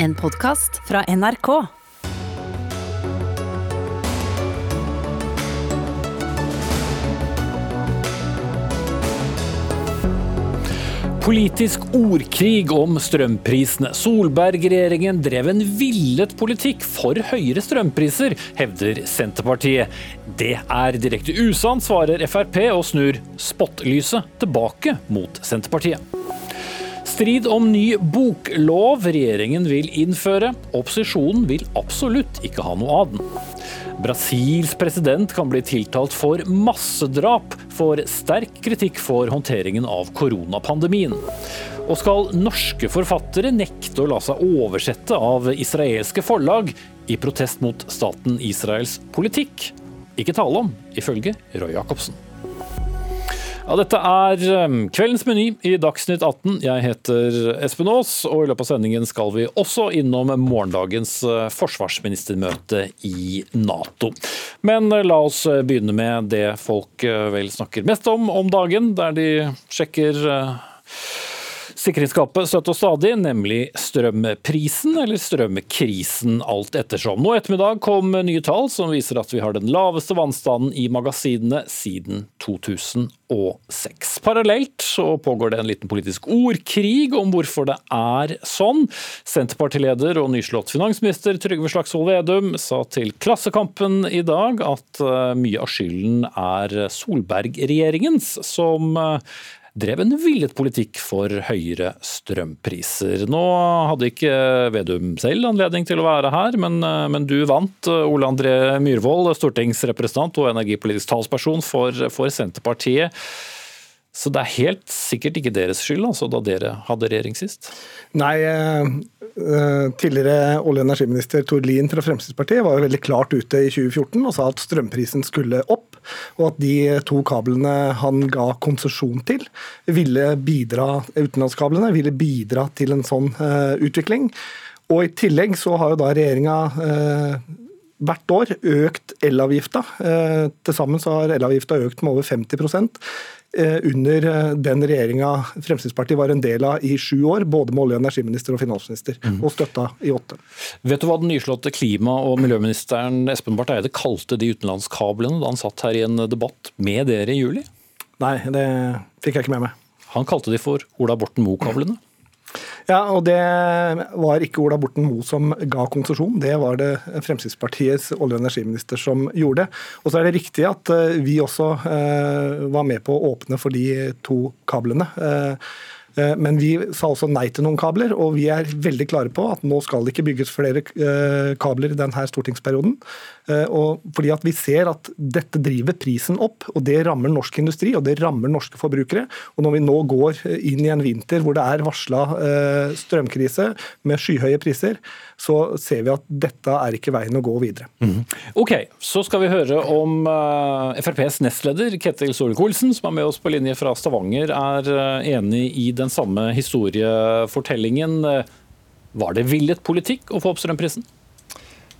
En podkast fra NRK. Politisk ordkrig om strømprisene. Solberg-regjeringen drev en villet politikk for høyere strømpriser, hevder Senterpartiet. Det er direkte usant, svarer Frp og snur spotlyset tilbake mot Senterpartiet. Strid om ny boklov regjeringen vil innføre. Opposisjonen vil absolutt ikke ha noe av den. Brasils president kan bli tiltalt for massedrap, får sterk kritikk for håndteringen av koronapandemien. Og skal norske forfattere nekte å la seg oversette av israelske forlag i protest mot staten Israels politikk? Ikke tale om, ifølge Roy Jacobsen. Ja, dette er um, kveldens meny i Dagsnytt 18. Jeg heter Espen Aas, og i løpet av sendingen skal vi også innom morgendagens uh, forsvarsministermøte i Nato. Men uh, la oss uh, begynne med det folk vel snakker mest om om dagen, der de sjekker sikringsskapet støtter stadig, nemlig strømprisen, eller strømkrisen, alt ettersom. Nå ettermiddag kom nye tall som viser at vi har den laveste vannstanden i magasinene siden 2006. Parallelt så pågår det en liten politisk ordkrig om hvorfor det er sånn. Senterpartileder og nyslått finansminister Trygve Slagsvold Vedum sa til Klassekampen i dag at eh, mye av skylden er Solberg-regjeringens, som eh, drev en villet politikk for høyere strømpriser. Nå hadde ikke Vedum selv anledning til å være her, men, men du vant. Ole André Myhrvold, stortingsrepresentant og energipolitisk talsperson for, for Senterpartiet. Så det er helt sikkert ikke deres skyld, altså, da dere hadde regjering sist? Nei, eh, eh, tidligere olje- og energiminister Tord Lien fra Fremskrittspartiet var jo veldig klart ute i 2014 og sa at strømprisen skulle opp, og at de to kablene han ga konsesjon til, ville bidra, utenlandskablene ville bidra til en sånn uh, utvikling. Og I tillegg så har jo da regjeringa hvert år økt elavgifta. Til sammen har elavgifta økt med over 50 Eh, under eh, den regjeringa Fremskrittspartiet var en del av i sju år, både med olje- og energiminister og finansminister, mm. og støtta i åtte. Vet du hva den nyslåtte klima- og miljøministeren Espen Barth Eide kalte de utenlandskablene da han satt her i en debatt med dere i juli? Nei, det fikk jeg ikke med meg. Han kalte de for Ola Borten Moe-kablene? Ja, og Det var ikke Ola Borten Moe som ga konsesjon, det var det Fremskrittspartiets olje- og energiminister som gjorde. Og så er det riktig at eh, vi også eh, var med på å åpne for de to kablene. Eh, men vi sa også nei til noen kabler, og vi er veldig klare på at nå skal det ikke bygges flere kabler i denne stortingsperioden. Eh, og fordi at vi ser at dette driver prisen opp, og det rammer norsk industri og det rammer norske forbrukere. Og når vi nå går inn i en vinter hvor det er varsla strømkrise med skyhøye priser, så ser vi at dette er ikke veien å gå videre. Mm. Ok, Så skal vi høre om FrPs nestleder Ketil Solvik-Olsen, som er med oss på linje fra Stavanger, er enig i den samme historiefortellingen. Var det villet politikk å få opp strømprisen?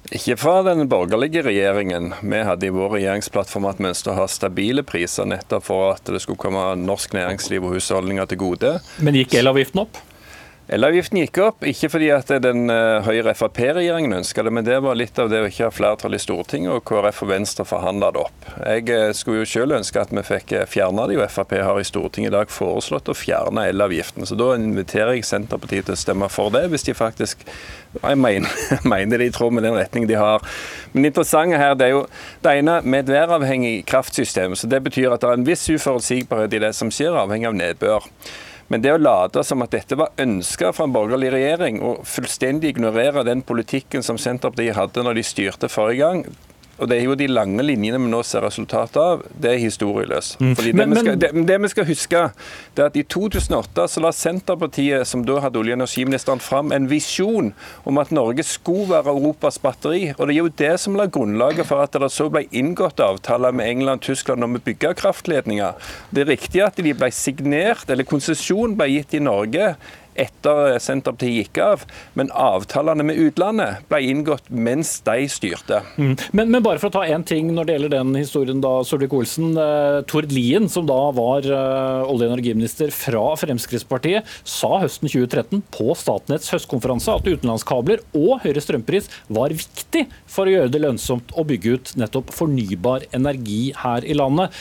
Ikke fra den borgerlige regjeringen. Vi hadde i vår regjeringsplattform at vi ønsket å ha stabile priser, nettopp for at det skulle komme norsk næringsliv og husholdninger til gode. Men gikk elavgiften opp? Elavgiften gikk opp, ikke fordi at den uh, Høyre-Frp-regjeringen ønska det, men det var litt av det å ikke ha flertall i Stortinget, og KrF og Venstre forhandla det opp. Jeg uh, skulle jo selv ønske at vi fikk uh, fjerna det, og Frp har i Stortinget i dag foreslått å fjerne elavgiften. Så da inviterer jeg Senterpartiet til å stemme for det, hvis de faktisk jeg mener, mener det i med den retning de har. Men det interessante her, det er jo det ene med et væravhengig kraftsystem. så Det betyr at det er en viss uforutsigbarhet i det som skjer, avhengig av nedbør. Men det å late som at dette var ønska fra en borgerlig regjering, og fullstendig ignorere den politikken som Senterpartiet hadde når de styrte forrige gang, og Det er jo de lange linjene vi nå ser resultatet av. Det er historieløst. Mm. Fordi det, men, vi skal, det, det, vi skal huske, det er at i 2008 så la Senterpartiet, som da hadde olje- og energiministeren, fram en visjon om at Norge skulle være Europas batteri. Og Det er jo det som la grunnlaget for at det så ble inngått avtaler med England og Tyskland om å bygge kraftledninger. Det er riktig at de ble signert, eller konsesjon ble gitt i Norge etter Senterpartiet gikk av. Men avtalene med utlandet ble inngått mens de styrte. Mm. Men, men, bare for å ta én ting når det gjelder den historien, da, Solvik-Olsen. Eh, Tord Lien, som da var eh, olje- og energiminister fra Fremskrittspartiet, sa høsten 2013 på Statnetts høstkonferanse at utenlandskabler og høyere strømpris var viktig for å gjøre det lønnsomt å bygge ut nettopp fornybar energi her i landet.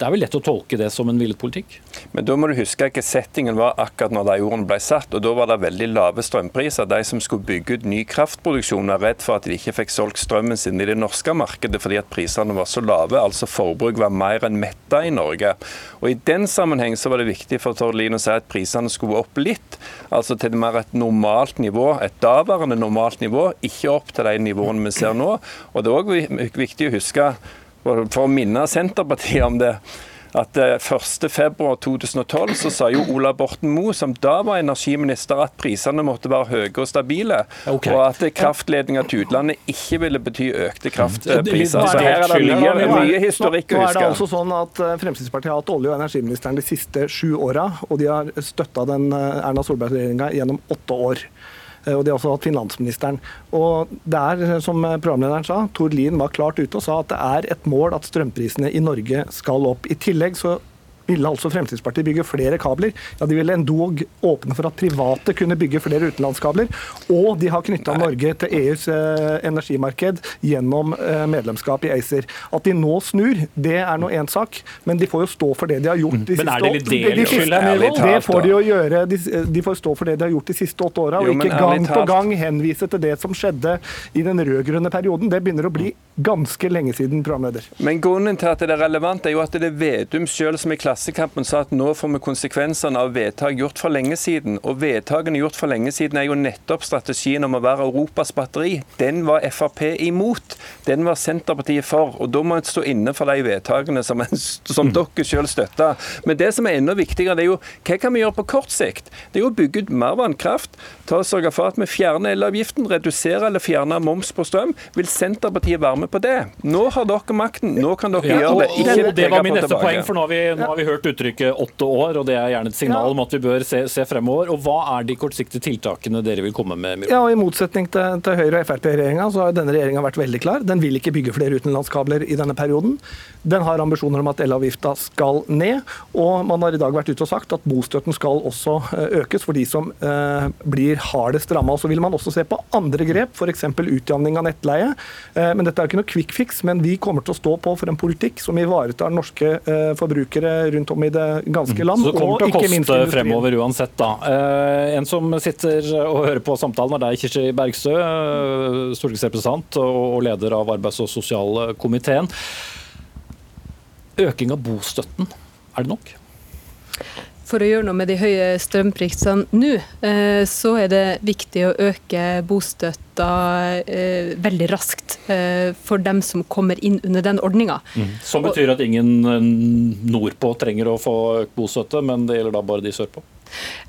Det er vel lett å tolke det som en villet politikk? Men da må du huske hva settingen var akkurat når de ordene ble satt. og Da var det veldig lave strømpriser. De som skulle bygge ut ny kraftproduksjon, var redd for at de ikke fikk solgt strømmen sin i det norske markedet fordi at prisene var så lave. Altså forbruk var mer enn metta i Norge. Og I den sammenheng så var det viktig for Tord Lien å si at prisene skulle opp litt. Altså til mer et normalt nivå, et daværende normalt nivå, ikke opp til de nivåene vi ser nå. Og Det er òg viktig å huske for å minne Senterpartiet om det at 1.2.2012 så sa jo Ola Borten Moe, som da var energiminister, at prisene måtte være høye og stabile. Okay. Og at kraftledninger til utlandet ikke ville bety økte kraftpriser. Så her er det mye, mye historikk å huske. Nå er det altså sånn at eh, Fremskrittspartiet har hatt olje- og energiministeren de siste sju åra, og de har støtta den eh, Erna Solberg-regjeringa gjennom åtte år. Eh, og de har også hatt finansministeren. Og det er, eh, som programlederen sa, Tord Lien var klart ute og sa at det er et mål at strømprisene i Norge skal opp. I tillegg så ville altså Fremskrittspartiet bygge flere kabler. Ja, De ville endog åpne for at private kunne bygge flere utenlandskabler. Og de har knytta Norge til EUs eh, energimarked gjennom eh, medlemskap i ACER. At de nå snur, det er nå én sak, men de får jo stå for det de har gjort de siste åtte årene. Det får de jo gjøre. De, de, får stå for det de har gjort de siste åtte åra, og ikke gang på gang henvise til det som skjedde i den rød-grønne perioden. Det begynner å bli ganske lenge siden, programleder. Men grunnen til at det er relevant, er jo at det er Vedum sjøl som i Klassekampen sa at nå får vi konsekvensene av vedtak gjort for lenge siden. Og vedtakene gjort for lenge siden er jo nettopp strategien om å være Europas batteri. Den var Frp imot. Den var Senterpartiet for. Og da må en stå inne for de vedtakene som, en, som mm. dere sjøl støtter. Men det som er enda viktigere, det er jo hva kan vi gjøre på kort sikt? Det er jo å bygge ut mer vannkraft. Ta og Sørge for at vi fjerner elavgiften, reduserer eller fjerner moms på strøm. Vil Senterpartiet være med på det. Nå har dere makten, nå kan dere ja, gjøre det. Ikke det var min neste tilbake. poeng, for nå har, vi, nå har, vi, hørt uttrykket åtte år, og det er gjerne et signal om at vi bør se, se, fremover. Og Hva er de kortsiktige tiltakene dere vil komme med? Ja, og I motsetning til, til Høyre- og Frp-regjeringa, så har denne regjeringa vært veldig klar. Den vil ikke bygge flere utenlandskabler i denne perioden. Den har ambisjoner om at elavgifta skal ned, og man har i dag vært ute og sagt at bostøtten skal også eh, økes for de som eh, blir hardest ramma. Så vil man også se på andre grep, f.eks. utjamning av nettleie. Eh, men dette er ikke noe quick fix, men vi kommer til å stå på for en politikk som ivaretar norske eh, forbrukere rundt om i det ganske land. Så det kommer til å koste fremover uansett, da. Eh, en som sitter og hører på samtalen er deg, Kirsti Bergstø, stortingsrepresentant og leder av arbeids- og sosialkomiteen. Øking av bostøtten, er det nok? For å gjøre noe med de høye strømprisene nå, eh, så er det viktig å øke bostøtta eh, veldig raskt eh, for dem som kommer inn under den ordninga. Mm. Som betyr at ingen nordpå trenger å få økt bostøtte, men det gjelder da bare de sørpå?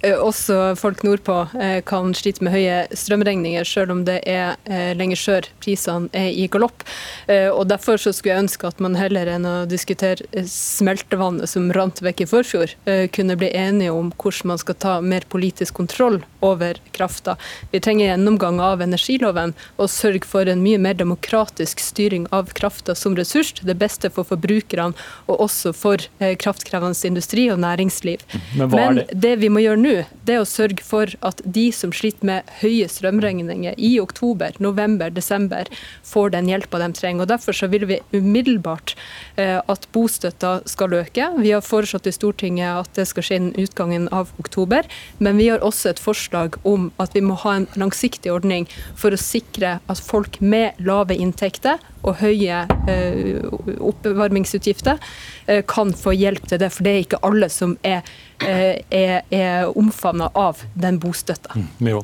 Eh, også folk nordpå eh, kan slite med høye strømregninger, selv om det er eh, lenger sør prisene er i galopp. Og Derfor så skulle jeg ønske at man heller enn å diskutere smeltevannet som rant vekk i forfjor, kunne bli enige om hvordan man skal ta mer politisk kontroll over krafta. Vi trenger gjennomgang av energiloven og sørge for en mye mer demokratisk styring av krafta som ressurs. Det beste for forbrukerne og også for kraftkrevende industri og næringsliv. Men, Men det vi må gjøre nå, det er å sørge for at de som sliter med høye strømregninger i oktober, november, desember, får den hjelpa de trenger. Og Derfor så vil vi umiddelbart at bostøtta skal øke. Vi har foreslått i Stortinget at det skal skje innen utgangen av oktober. Men vi har også et forslag om at vi må ha en langsiktig ordning for å sikre at folk med lave inntekter og høye eh, oppvarmingsutgifter eh, kan få hjelp til det. For det er ikke alle som er, eh, er, er omfavna av den bostøtta. Mm,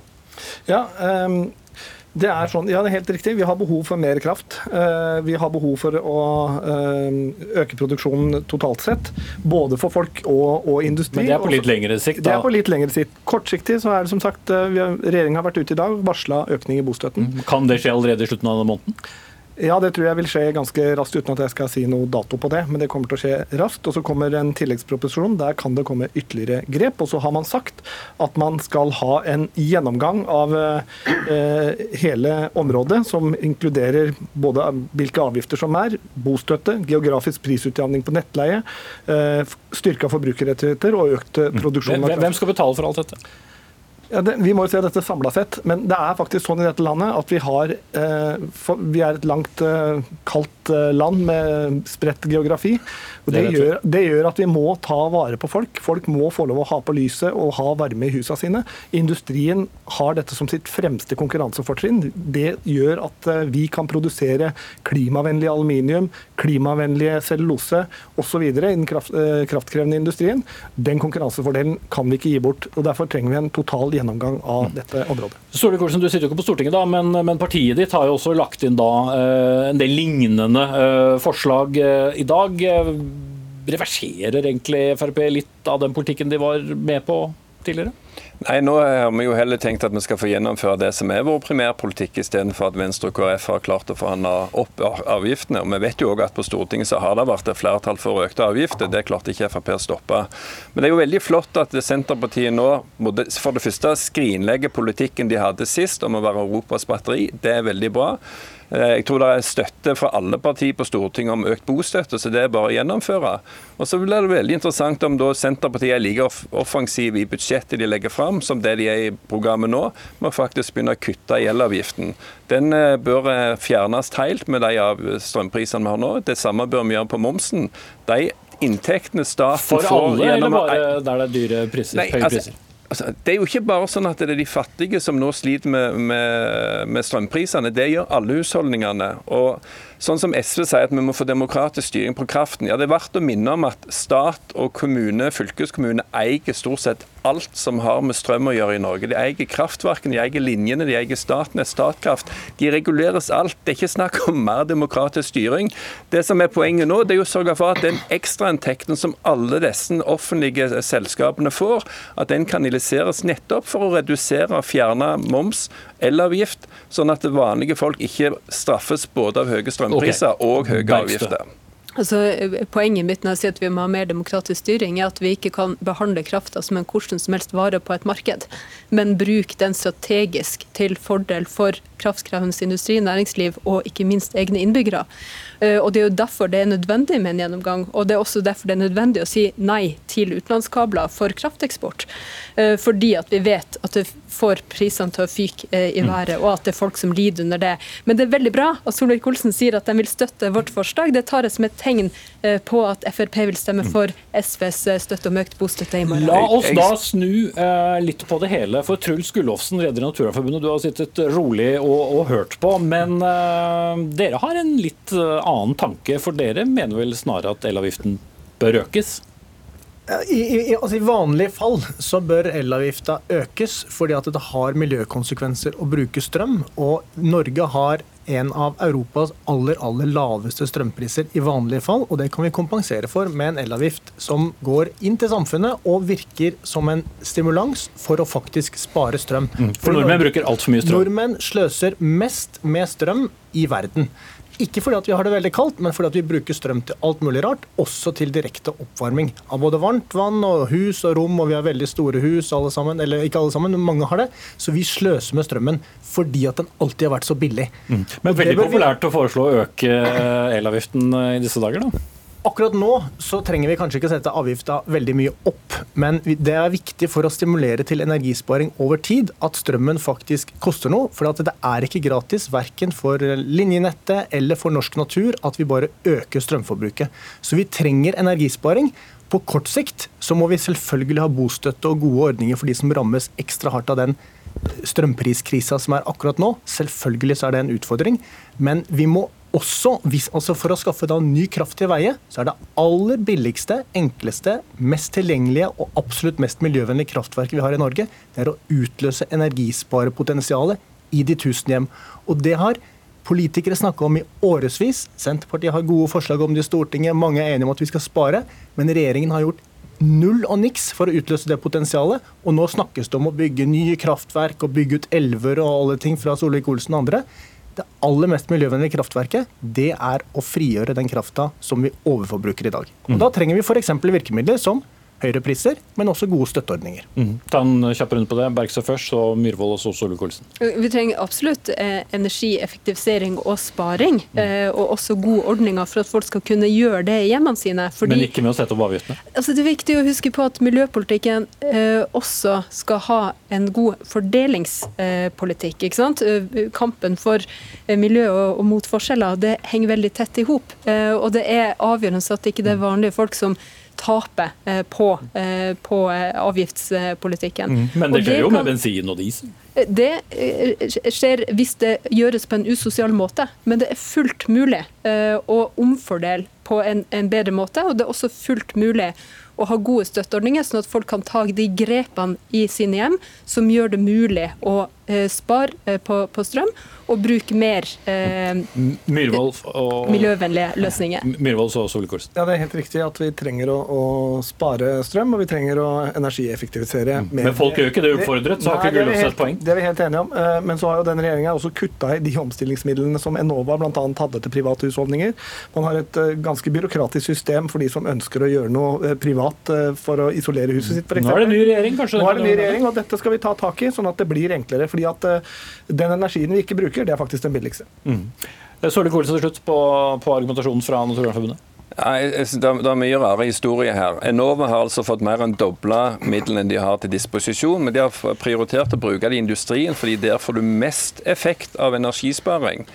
ja, um det er sånn, ja, det er helt riktig. Vi har behov for mer kraft. Vi har behov for å øke produksjonen totalt sett. Både for folk og, og industri. Men det er på litt lengre sikt? da? Det er på litt lengre sikt. Kortsiktig så er det som sagt Regjeringa har vært ute i dag, varsla økning i bostøtten. Kan det skje allerede i slutten av måneden? Ja, det tror jeg vil skje ganske raskt, uten at jeg skal si noe dato på det. Men det kommer til å skje raskt. Og så kommer en tilleggsproposisjon. Der kan det komme ytterligere grep. Og så har man sagt at man skal ha en gjennomgang av eh, hele området, som inkluderer både hvilke avgifter som er, bostøtte, geografisk prisutjevning på nettleie, eh, styrka forbrukerrettigheter og økt eh, produksjon. Hvem, hvem skal betale for alt dette? Ja, det, vi må jo se dette samla sett, men det er faktisk sånn i dette landet at vi har eh, for, Vi er et langt, eh, kaldt eh, land med spredt geografi. og det, gjør, det, gjør, at vi må ta vare på folk. Folk må få lov å ha på lyset og ha varme i husene sine. Industrien har dette som sitt fremste konkurransefortrinn. Det gjør at eh, vi kan produsere klimavennlig aluminium, klimavennlig cellulose osv. i den kraft, eh, kraftkrevende industrien. Den konkurransefordelen kan vi ikke gi bort. og Derfor trenger vi en total gjennomgang av dette området. Solvik-Olsen, Du sitter jo ikke på Stortinget, da, men, men, partiet ditt har jo også lagt inn da, eh, en del lignende eh, forslag eh, i dag. Reverserer egentlig Frp litt av den politikken de var med på tidligere? Nei, Nå har vi jo heller tenkt at vi skal få gjennomføre det som er vår primærpolitikk, istedenfor at Venstre og KrF har klart å forhandle opp avgiftene. Og Vi vet jo òg at på Stortinget så har det vært et flertall for økte avgifter. Det klarte ikke Frp å stoppe. Men det er jo veldig flott at Senterpartiet nå for det første skrinlegger politikken de hadde sist om å være Europas batteri. Det er veldig bra. Eh, jeg tror det er støtte fra alle partier på Stortinget om økt bostøtte, så det er bare å gjennomføre. Og så blir det veldig interessant om da Senterpartiet er like offensive i budsjettet de legger fram, som det de er i programmet nå, med faktisk begynne å kutte i elavgiften. Den eh, bør eh, fjernes helt med de av strømprisene vi har nå. Det samme bør vi gjøre på momsen. De inntektene staten får For alle, eller bare der det er dyre priser? Nei, høye altså, priser? Altså, det er jo ikke bare sånn at det er de fattige som nå sliter med, med, med strømprisene. Det gjør alle husholdningene. Og Sånn som SV sier at vi må få demokratisk styring på kraften. Ja, Det er verdt å minne om at stat og kommune, fylkeskommune eier stort sett alt som har med strøm å gjøre i Norge. De eier kraftverkene, de eier linjene, de eier Statnett, Statkraft. De reguleres alt. Det er ikke snakk om mer demokratisk styring. Det som er poenget nå, det er å sørge for at den ekstrainntekten som alle disse offentlige selskapene får, at den kanaliseres nettopp for å redusere og fjerne moms, elavgift, sånn at vanlige folk ikke straffes både av høye strømpriser strømpriser okay. og høye avgifter. Altså, poenget mitt når jeg sier at vi må ha mer demokratisk styring, er at vi ikke kan behandle krafta som en hvordan som helst vare på et marked, men bruke den strategisk til fordel for kraftkrevende industri, næringsliv og ikke minst egne innbyggere. Eh, og Det er jo derfor det er nødvendig med en gjennomgang. Og det er også derfor det er nødvendig å si nei til utenlandskabler for krafteksport. Eh, fordi at vi vet at det får prisene til å fyke eh, i mm. været, og at det er folk som lider under det. Men det er veldig bra at Solveig Olsen sier at de vil støtte vårt forslag. Det tar jeg som et tegn på at Frp vil stemme mm. for SVs støtte om økt bostøtte i morgen. La oss da snu litt på det hele. For Truls Gullofsen, leder i Naturvernforbundet, du har sittet rolig og, og hørt på. Men dere har en litt annen tanke, for dere mener vel snarere at elavgiften bør økes? I, i, altså I vanlige fall så bør elavgifta økes, fordi at det har miljøkonsekvenser å bruke strøm. Og Norge har en av Europas aller aller laveste strømpriser i vanlige fall. Og det kan vi kompensere for med en elavgift som går inn til samfunnet og virker som en stimulans for å faktisk spare strøm. Mm, for nordmenn bruker altfor mye strøm? Nordmenn sløser mest med strøm i verden. Ikke fordi at vi har det veldig kaldt, men fordi at vi bruker strøm til alt mulig rart, også til direkte oppvarming av både varmt vann og hus og rom, og vi har veldig store hus alle sammen, eller ikke alle sammen, men mange har det. Så vi sløser med strømmen fordi at den alltid har vært så billig. Mm. Men veldig populært å foreslå å øke elavgiften i disse dager, da? Akkurat nå så trenger vi kanskje ikke sette avgifta veldig mye opp, men det er viktig for å stimulere til energisparing over tid at strømmen faktisk koster noe. For det er ikke gratis verken for linjenettet eller for norsk natur at vi bare øker strømforbruket. Så vi trenger energisparing. På kort sikt så må vi selvfølgelig ha bostøtte og gode ordninger for de som rammes ekstra hardt av den strømpriskrisa som er akkurat nå. Selvfølgelig så er det en utfordring, men vi må også, hvis, altså For å skaffe da ny kraft til veie, så er det aller billigste, enkleste, mest tilgjengelige og absolutt mest miljøvennlige kraftverket vi har i Norge, det er å utløse energisparepotensialet i de tusen hjem. Og det har politikere snakka om i årevis. Senterpartiet har gode forslag om det i Stortinget, mange er enige om at vi skal spare, men regjeringen har gjort null og niks for å utløse det potensialet. Og nå snakkes det om å bygge nye kraftverk og bygge ut elver og alle ting fra Solvik-Olsen og andre. Det aller mest miljøvennlige kraftverket det er å frigjøre den krafta som vi overforbruker i dag. Og Da trenger vi f.eks. virkemidler som høyere priser, men også gode støtteordninger. Mm. Ta en kjapp runde på det. Bergstø først, så Myhrvold og så Solvik-Olsen. Vi trenger absolutt eh, energieffektivisering og sparing, eh, og også gode ordninger for at folk skal kunne gjøre det i hjemmene sine. Fordi, Men ikke med å sette opp avgiftene? Altså, det er viktig å huske på at miljøpolitikken eh, også skal ha en god fordelingspolitikk. ikke sant? Eh, kampen for eh, miljø og, og mot forskjeller det henger veldig tett i hop. Eh, og det er avgjørende at ikke det er vanlige folk som tape eh, på, eh, på eh, avgiftspolitikken. Mm. Men det skjer jo med bensin og diesel? Det skjer hvis det gjøres på en usosial måte, men det er fullt mulig å omfordele på en, en bedre måte. Og det er også fullt mulig å ha gode støtteordninger, sånn at folk kan ta de grepene i sine hjem som gjør det mulig å spare på, på strøm og bruke mer eh, og, miljøvennlige løsninger. Myhrvold og Solkorsen. Ja, Det er helt riktig at vi trenger å, å, spare strøm og vi trenger å energieffektivisere mm. mer. Men folk gjør ikke det uoppfordret, så har ikke Gullofs et poeng? Det er vi helt enige om. Eh, men så har jo denne regjeringa også kutta i de omstillingsmidlene som Enova bl.a. hadde til private husholdninger. Man har et eh, ganske byråkratisk system for de som ønsker å gjøre noe eh, privat for å isolere huset sitt. For Nå er det ny regjering, kanskje? Nå er det ny regjering, og dette skal vi ta tak i, sånn at det blir enklere. Fordi at den energien vi ikke bruker, det er faktisk den billigste. Mm. Solvik-Olsen til slutt på, på argumentasjonen fra Naturvernforbundet. Det er mye rare historier her. Enova har altså fått mer enn dobla midlene de har til disposisjon. Men de har prioritert å bruke det i industrien, fordi der får du mest effekt av energisparing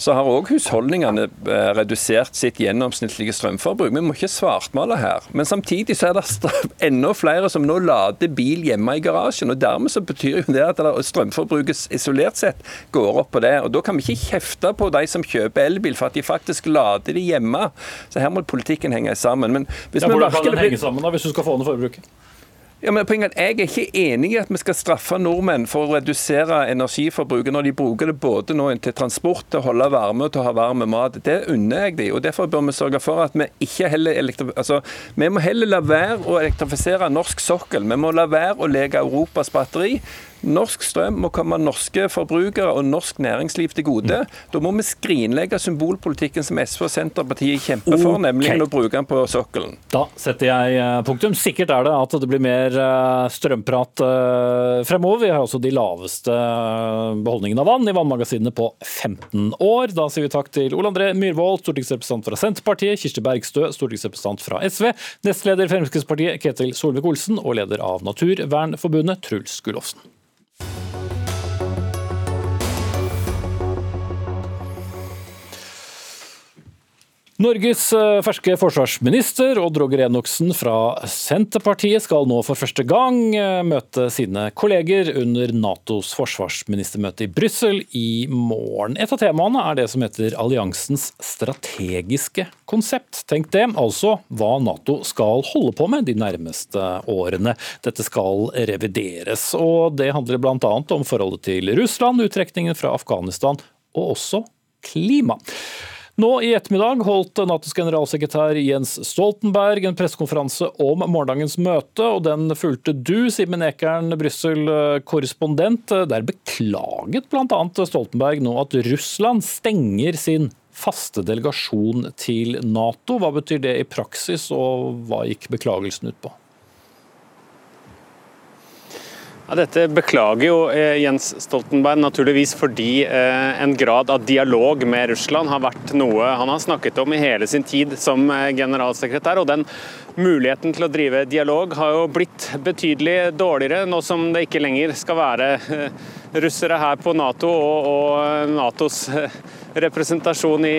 så har òg husholdningene eh, redusert sitt gjennomsnittlige strømforbruk. Vi må ikke svartmale her. Men samtidig så er det enda flere som nå lader bil hjemme i garasjen. og Dermed så betyr jo det at strømforbruket isolert sett går opp på det. og Da kan vi ikke kjefte på de som kjøper elbil for at de faktisk lader de hjemme. Så her må politikken henge sammen. Men hvis ja, hvordan kan den henge sammen da, hvis du skal få ned forbruket? Ja, men poenget Jeg er ikke enig i at vi skal straffe nordmenn for å redusere energiforbruket når de bruker det både nå til transport, til å holde varme og til å ha varm mat. Det unner jeg dem. og Derfor bør vi sørge for at vi ikke heller altså, Vi må heller la være å elektrifisere norsk sokkel. Vi må la være å leke Europas batteri. Norsk strøm må komme norske forbrukere og norsk næringsliv til gode. Da må vi skrinlegge symbolpolitikken som SV og Senterpartiet kjemper for, okay. nemlig å bruke den på sokkelen. Da setter jeg eh, punktum. Sikkert er det at det blir mer eh, strømprat eh, fremover. Vi har altså de laveste beholdningene av vann i vannmagasinene på 15 år. Da sier vi takk til Ole André Myhrvold, stortingsrepresentant fra Senterpartiet, Kirsti Bergstø, stortingsrepresentant fra SV, nestleder Fremskrittspartiet Ketil Solvik-Olsen og leder av Naturvernforbundet Truls Gullofsen. Norges eh, ferske forsvarsminister Odd Roger Enoksen fra Senterpartiet skal nå for første gang eh, møte sine kolleger under Natos forsvarsministermøte i Brussel i morgen. Et av temaene er det som heter alliansens strategiske konsept. Tenk det, altså hva Nato skal holde på med de nærmeste årene. Dette skal revideres, og det handler bl.a. om forholdet til Russland, uttrekningen fra Afghanistan og også klima. Nå i ettermiddag holdt Natos generalsekretær Jens Stoltenberg en pressekonferanse om morgendagens møte, og den fulgte du, Simen Ekern, Brussel-korrespondent. Der beklaget bl.a. Stoltenberg nå at Russland stenger sin faste delegasjon til Nato. Hva betyr det i praksis, og hva gikk beklagelsen ut på? Ja, dette beklager jo eh, Jens Stoltenberg naturligvis fordi eh, en grad av dialog med Russland har vært noe han har snakket om i hele sin tid som eh, generalsekretær. og den Muligheten til å drive dialog har jo blitt betydelig dårligere, nå som det ikke lenger skal være russere her på Nato og, og Natos representasjon i,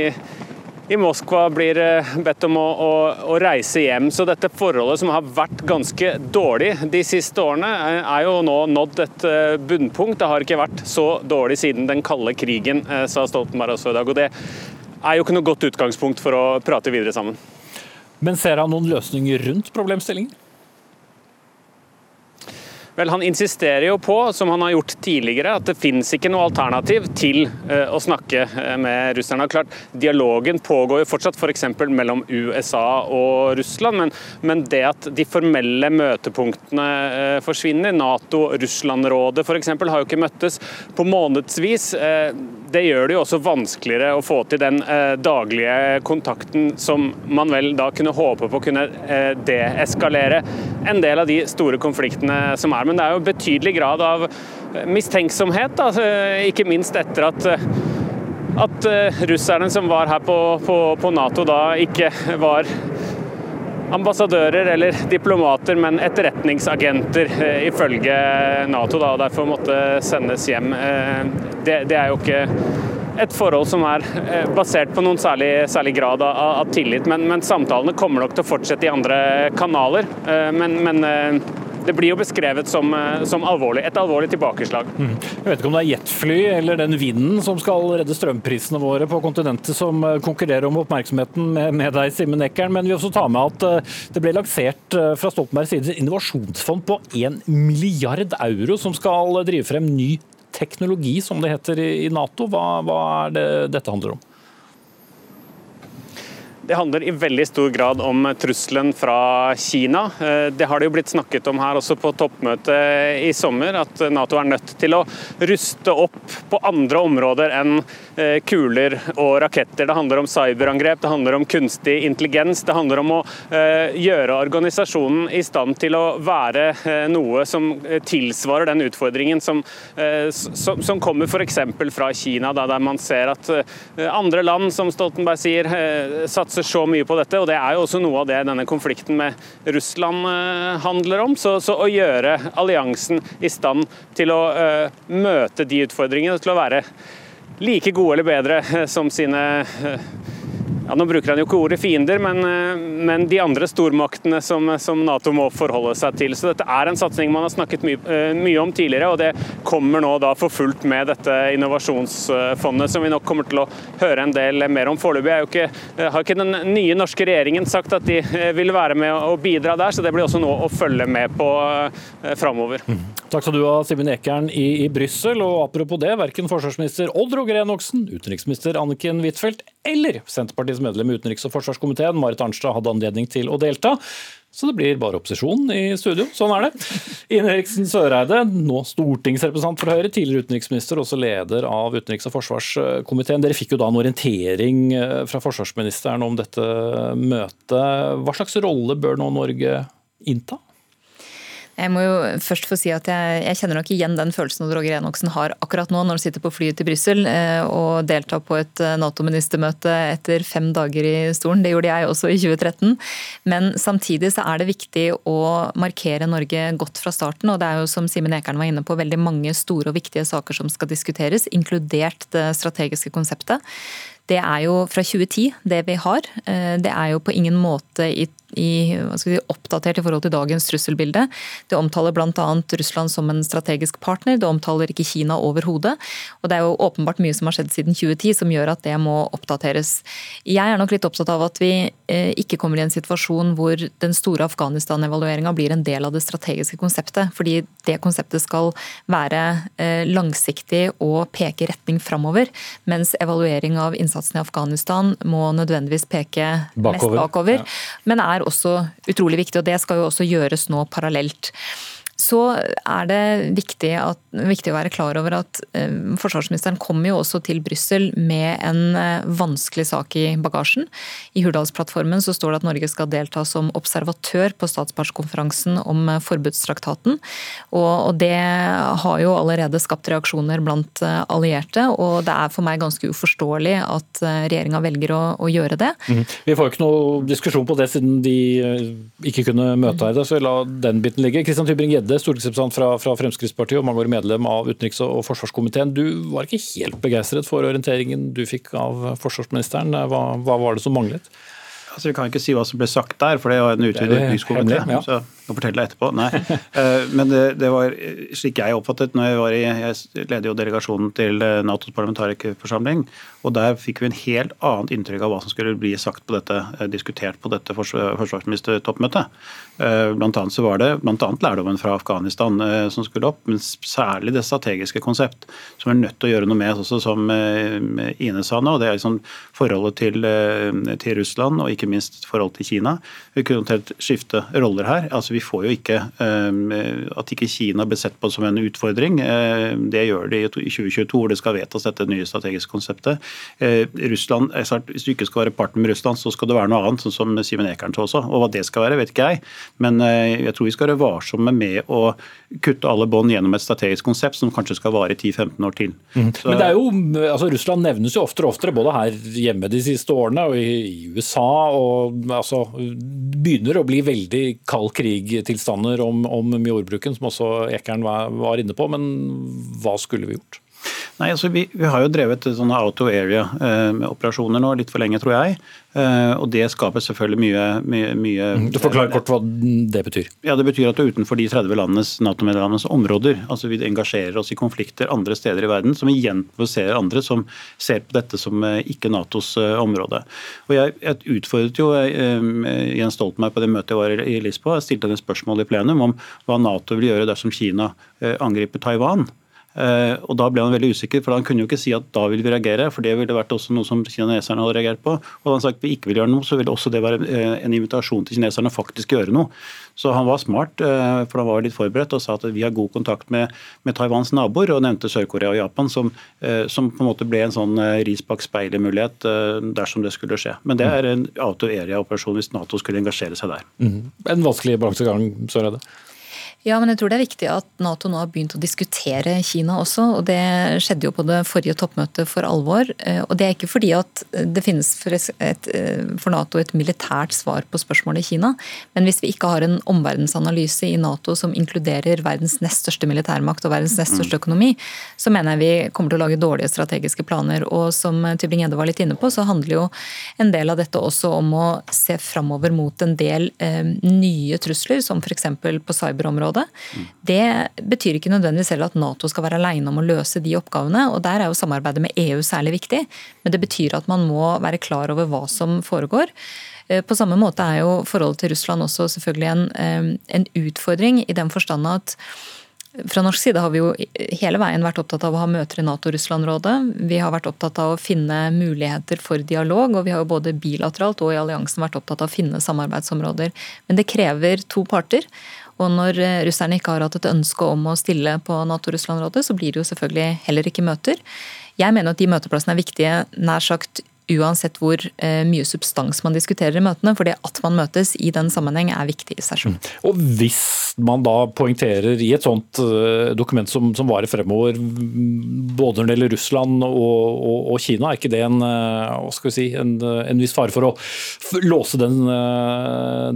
i Moskva blir eh, bedt om å, å, å, reise hjem. Så dette forholdet som har vært ganske dårlig de siste årene, eh, er jo nå nådd et eh, bunnpunkt. Det har ikke vært så dårlig siden den kalde krigen, sa Stoltenberg også i dag. Og det er jo ikke noe godt utgangspunkt for å prate videre sammen. Men ser han noen løsninger rundt problemstillingen? Vel, Han insisterer jo på, som han har gjort tidligere, at det finnes ikke noe alternativ til uh, å snakke uh, med russerne. Klart, Dialogen pågår jo fortsatt f.eks. For mellom USA og Russland, men, men, det at de formelle møtepunktene uh, forsvinner, Nato-Russland-rådet f.eks. har jo ikke møttes på månedsvis. Det gjør det jo også vanskeligere å få til den eh, daglige kontakten som man vel da kunne håpe på kunne eh, deeskalere en del av de store konfliktene som er. Men det er jo betydelig grad av mistenksomhet, da, ikke minst etter at at russerne som var her på, på, på Nato da ikke var ambassadører eller diplomater, men etterretningsagenter, eh, ifølge Nato, da, og derfor måtte sendes hjem. Eh, det, det, er jo ikke et forhold som er eh, basert på noen særlig, særlig grad av, av tillit, men, men, samtalene kommer nok til å fortsette i andre kanaler. Men, men det blir jo beskrevet som, eh, som alvorlig, et alvorlig tilbakeslag. Mm. Jeg vet ikke om det er jetfly eller den vinden som skal redde strømprisene våre på kontinentet som eh, konkurrerer om oppmerksomheten med, med deg, Simen Eckern. Men vi også tar med at eh, det ble lansert fra Stoltenbergs side innovasjonsfond på 1 milliard euro som skal drive frem ny teknologi, som det heter i Nato. Hva, hva er det dette handler om? Det handler i veldig stor grad om trusselen fra Kina. Eh, det har det jo blitt snakket om her også på toppmøtet i sommer, at Nato er nødt til å ruste opp på andre områder enn eh, kuler og raketter. Det handler om cyberangrep, det handler om kunstig intelligens. Det handler om å eh, gjøre organisasjonen i stand til å være noe som tilsvarer den utfordringen som, som kommer f.eks. fra Kina, der man ser at andre land, som Stoltenberg sier, satser satser så mye på dette. og Det er jo også noe av det denne konflikten med Russland uh, handler om. Så, så, å gjøre alliansen i stand til å uh, møte de utfordringene, til å være like gode eller bedre uh, som sine ja, Nå bruker han jo ikke ordet fiender, men, eh, men de andre stormaktene som, som, Nato må forholde seg til. Så dette er en satsing man har snakket mye, eh, mye, om tidligere, og det kommer nå da for fullt med dette innovasjonsfondet, som vi nok kommer til å høre en del mer om. Foreløpig eh, har ikke den nye norske regjeringen sagt at de vil være med å bidra der, så det blir også noe å følge med på framover. Mm. Takk skal du ha, Simen Ekern i, i Brussel. Og apropos det, verken forsvarsminister Odd Roger Enoksen, utenriksminister Anniken Huitfeldt eller Senterpartiets medlem i utenriks- og forsvarskomiteen, Marit Arnstad, hadde anledning til å delta. Så det blir bare opposisjon i studio. Sånn er det. Ine Eriksen Søreide, nå stortingsrepresentant for Høyre, tidligere utenriksminister, også leder av utenriks- og forsvarskomiteen. Dere fikk jo da en orientering eh, fra forsvarsministeren om dette møtet. Hva slags rolle bør nå Norge innta? Jeg må jo først få si at jeg, jeg kjenner nok igjen den følelsen Roger Enoksen har akkurat nå, når han sitter på flyet til Brussel eh, og deltar på et eh, Nato-ministermøte etter fem dager i stolen. Det gjorde jeg også i 2013. Men samtidig så er det viktig å markere Norge godt fra starten. Og det er jo som Simen Ekern var inne på, veldig mange store og viktige saker som skal diskuteres, inkludert det strategiske konseptet. Det er jo fra 2010, det vi har. Eh, det er jo på ingen måte i i, si, oppdatert i forhold til dagens trusselbilde. Det omtaler bl.a. Russland som en strategisk partner, det omtaler ikke Kina overhodet. Og det er jo åpenbart mye som har skjedd siden 2010 som gjør at det må oppdateres. Jeg er nok litt opptatt av at vi eh, ikke kommer i en situasjon hvor den store Afghanistan-evalueringa blir en del av det strategiske konseptet. Fordi det konseptet skal være eh, langsiktig og peke retning framover. Mens evaluering av innsatsen i Afghanistan må nødvendigvis peke bakover. mest bakover. Ja. Men er er også utrolig viktig, og det skal jo også gjøres nå parallelt så er det viktig, at, viktig, å være klar over at eh, forsvarsministeren kommer jo også til Brussel med en eh, vanskelig sak i bagasjen. I Hurdalsplattformen så står det at Norge skal delta som observatør på statspartskonferansen om eh, forbudstraktaten. Og, og, det har jo allerede skapt reaksjoner blant allierte, og det er for meg ganske uforståelig at regjeringa velger å, å, gjøre det. Mm. Vi får jo ikke noe diskusjon på det siden de ikke kunne møte her, så la den biten ligge. Kristian Tybring-Gjedde, stortingsrepresentant fra, fra, Fremskrittspartiet og mangeårig medlem av utenriks- og forsvarskomiteen. Du var ikke helt begeistret for orienteringen du fikk av forsvarsministeren. Hva, hva var det som manglet? Altså, vi kan ikke si hva som ble sagt der, for det var en utvidet utenrikskomité. Ja. Kan fortelle deg etterpå. Nei. Eh, men det, det, var slik jeg oppfattet når jeg var i Jeg leder jo delegasjonen til eh, Natos parlamentarikerforsamling. Og der fikk vi en helt annet inntrykk av hva som skulle bli sagt på dette, eh, diskutert på dette forsvarsministertoppmøtet. Blant annet så var det blant annet lærdommen fra Afghanistan som skulle opp, men særlig det strategiske konsept, som er nødt til å gjøre noe med, også som Ine sa nå. Det er liksom forholdet til, til Russland og ikke ikke minst forholdet til Kina. Vi kunne omtrent skifte roller her. Altså, vi vi får jo ikke At ikke Kina blir sett på som en utfordring. Det gjør de i 2022, hvor det skal vedtas dette nye strategiske konseptet. Russland, Hvis du ikke skal være partner med Russland, så skal det være noe annet, sånn som Simen Ekern sa også. Og hva det skal være, vet ikke jeg. Men jeg tror vi skal være varsomme med å kutte alle bånd gjennom et strategisk konsept som kanskje skal vare 10-15 år til. Mm. Men det er jo, altså Russland nevnes jo oftere og oftere, både her hjemme de siste årene og i USA. og altså, begynner å bli veldig kald krig-tilstander om, om jordbruken, som også Ekern var, var inne på. Men hva skulle vi gjort? Nei, altså vi, vi, har jo drevet sånne out of area-operasjoner eh, nå litt for lenge, tror jeg. Eh, og Det skaper selvfølgelig mye, mye, mye mm, Du forklarer kort hva det betyr? Ja, Det betyr at du er utenfor de 30 landenes Nato-medlemmenes områder. Altså Vi engasjerer oss i konflikter andre steder i verden, som igjen provoserer andre som ser på dette som eh, ikke Natos eh, område. Og Jeg, jeg utfordret jo eh, Jens Stoltenberg på det møtet jeg var i Lisboa. Jeg stilte henne spørsmål i plenum om hva Nato vil gjøre dersom Kina eh, angriper Taiwan. Eh, og Da ble han veldig usikker, for han kunne jo ikke si at da vil vi reagere. for Det ville vært også noe som kineserne hadde reagert på. Og da han sagt vi ikke vil gjøre noe, så ville også det være eh, en invitasjon til kineserne å faktisk gjøre noe. Så han var smart, eh, for han var litt forberedt og sa at vi har god kontakt med, med Taiwans naboer, og nevnte Sør-Korea og Japan, som, som, på en måte ble en sånn ris bak speilet-mulighet dersom det skulle skje. Men det er en auto area-operasjon hvis Nato skulle engasjere seg der. Mm. En vanskelig balansegang, Søreide? Ja, men jeg tror det er viktig at Nato nå har begynt å diskutere Kina også. og Det skjedde jo på det forrige toppmøtet for alvor. Eh, og Det er ikke fordi at det finnes for, et, eh, for Nato et militært svar på spørsmålet i Kina. Men hvis vi ikke har en omverdensanalyse i Nato som inkluderer verdens nest største militærmakt og verdens nest største økonomi, så mener jeg vi kommer til å lage dårlige strategiske planer. Og som Tybring-Gjedde var litt inne på, så handler jo en del av dette også om å se framover mot en del eh, nye trusler, som f.eks. på cyberområdet området. Det betyr ikke nødvendigvis selv at Nato skal være alene om å løse de oppgavene. og Der er jo samarbeidet med EU særlig viktig. Men det betyr at man må være klar over hva som foregår. Eh, på samme måte er jo forholdet til Russland også selvfølgelig en, eh, en utfordring, i den forstand at fra norsk side har vi jo hele veien vært opptatt av å ha møter i Nato-Russland-rådet. Vi har vært opptatt av å finne muligheter for dialog, og vi har jo både bilateralt og i alliansen vært opptatt av å finne samarbeidsområder. Men det krever to parter. Og når eh, russerne ikke har hatt et ønske om å stille på Nato-Russland-rådet, så blir det jo selvfølgelig heller ikke møter. Jeg mener at de møteplassene er viktige nær sagt uansett hvor eh, mye substans man diskuterer i møtene. For det at man møtes i den sammenheng er viktig i seg selv. Mm. Og hvis man da poengterer i et sånt uh, dokument som, som, varer fremover, både når det gjelder Russland og, og, og Kina, er ikke det en, si, en, en viss fare for å låse den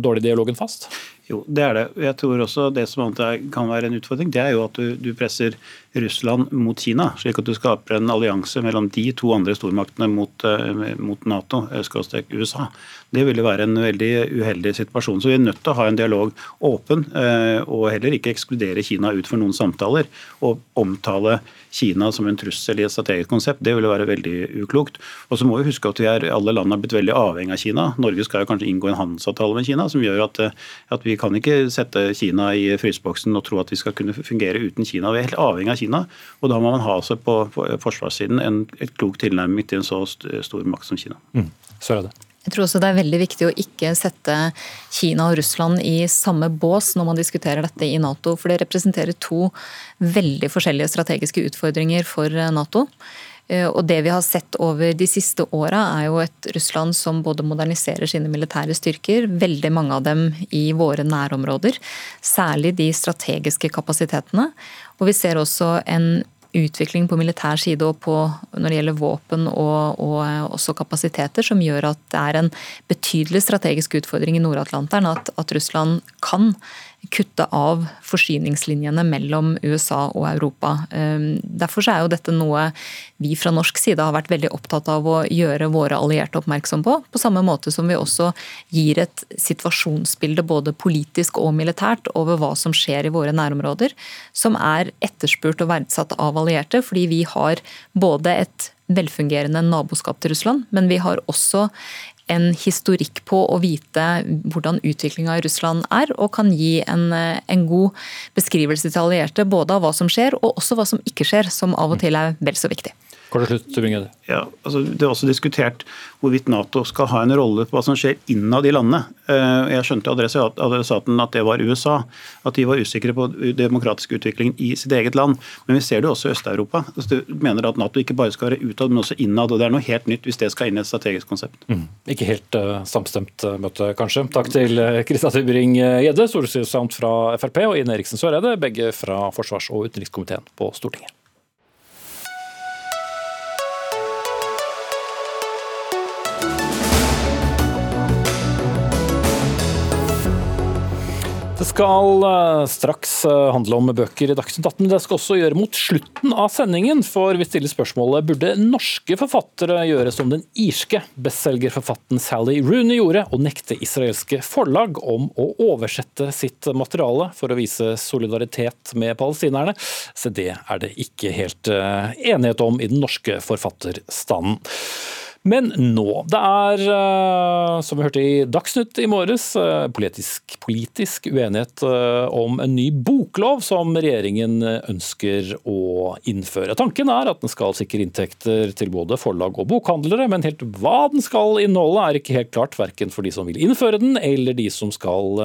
dårlige dialogen fast? Jo, det er det. Jeg tror også Det som kan være en utfordring, det er jo at du, du presser Russland mot Kina, slik at du skaper en allianse mellom de to andre stormaktene mot, eh, mot Nato, USA. Det ville være en veldig uheldig situasjon. Så vi er nødt til å ha en dialog åpen, eh, og heller ikke ekskludere Kina ut for noen samtaler. Og omtale Kina som en trussel i et strategisk konsept, det ville være veldig uklokt. Og så må vi huske at vi er, alle land har blitt veldig avhengig av Kina. Norge skal jo kanskje inngå en handelsavtale med Kina som gjør at, eh, at vi kan ikke sette Kina i fryseboksen og tro at vi skal kunne fungere uten Kina. Vi er helt avhengig av Kina Kina. Og da må man ha seg på forsvarssiden en et klok tilnærming til en så stor makt som Kina. Mm. Så er det. Jeg tror også det er veldig viktig å ikke sette Kina og Russland i samme bås når man diskuterer dette i Nato, for det representerer to veldig forskjellige strategiske utfordringer for Nato. Eh, og det vi har sett over de siste åra, er jo et Russland som både moderniserer sine militære styrker, veldig mange av dem i våre nærområder, særlig de strategiske kapasitetene. Og vi ser også en utvikling på militær side og på, når det gjelder våpen og, og, også kapasiteter, som gjør at det er en betydelig strategisk utfordring i Nord-Atlanteren at, at, Russland kan kutte av forsyningslinjene mellom USA og Europa. Ehm, derfor er jo dette noe vi fra norsk side har vært veldig opptatt av å gjøre våre allierte oppmerksom på, på samme måte som vi også gir et situasjonsbilde både politisk og militært over hva som skjer i våre nærområder, som er etterspurt og verdsatt av allierte, fordi vi har både et velfungerende naboskap til Russland, men vi har også en historikk på å vite hvordan utviklinga i Russland er, og kan gi en, en, god beskrivelse til allierte både av hva som skjer, og også hva som ikke skjer, som av og til er vel så viktig. Kort og slutt, ja, altså Det er også diskutert hvorvidt Nato skal ha en rolle på hva som skjer innad i landet. Eh, jeg skjønte adressaten at det var USA, at de var usikre på demokratisk utvikling i sitt eget land. Men vi ser det også i Øst-Europa. Altså, du mener at Nato ikke bare skal være utad, men også innad. og Det er noe helt nytt hvis det skal inn i et strategisk konsept. Mm. Ikke helt uh, samstemt uh, møte, kanskje. Takk til Kristian uh, Tybring-Gjedde, stortingsrepresentant fra Frp, og Ine Eriksen Søreide, begge fra forsvars- og utenrikskomiteen på Stortinget. Det skal eh, straks eh, handle om bøker i Dagsnytt 18. Det skal også gjøre mot slutten av sendingen, for vi stiller spørsmålet burde norske forfattere gjøre som den irske bestselgerforfatten Sally Rooney gjorde, og nekte israelske forlag om å oversette sitt materiale for å vise solidaritet med palestinerne. Så det er det ikke helt eh, enighet om i den norske forfatterstanden. Men nå. Det er, eh, som vi hørte i Dagsnytt i morges, eh, politisk, politisk, uenighet eh, om en ny boklov som regjeringen ønsker å innføre. Tanken er at den skal sikre inntekter til både forlag og bokhandlere, men helt hva den skal inneholde er ikke helt klart, verken for de som vil innføre den, eller de som, skal,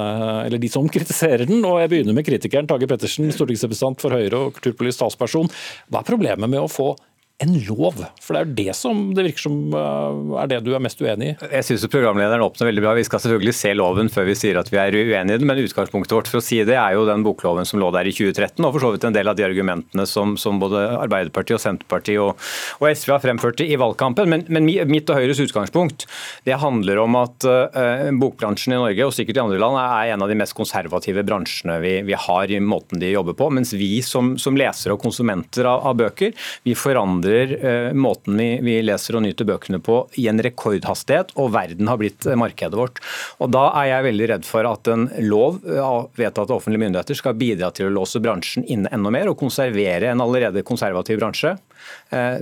eller de som kritiserer den. Og jeg begynner med kritikeren Tage Pettersen, stortingsrepresentant for Høyre og kulturpolitisk talsperson. Hva er problemet med å få en lov? For det er jo det som det virker som uh, er det du er mest uenig i. Jeg syns programlederen åpner veldig bra. Vi skal selvfølgelig se loven før vi sier at vi er uenige i den, men utgangspunktet vårt for å si det er jo den bokloven som lå der i 2013, og for så vidt en del av de argumentene som, som både Arbeiderpartiet og Senterpartiet og, og, SV har fremført i valgkampen. Men, men, mitt og Høyres utgangspunkt det handler om at uh, bokbransjen i Norge, og sikkert i andre land, er en av de mest konservative bransjene vi, vi har i måten de jobber på. Mens vi som, som lesere og konsumenter av, av bøker, vi forandrer endrer eh, måten vi, vi, leser og nyter bøkene på i en rekordhastighet, og verden har blitt eh, markedet vårt. Og Da er jeg veldig redd for at en lov eh, vedtatt av offentlige myndigheter skal bidra til å låse bransjen inne enda mer og konservere en allerede konservativ bransje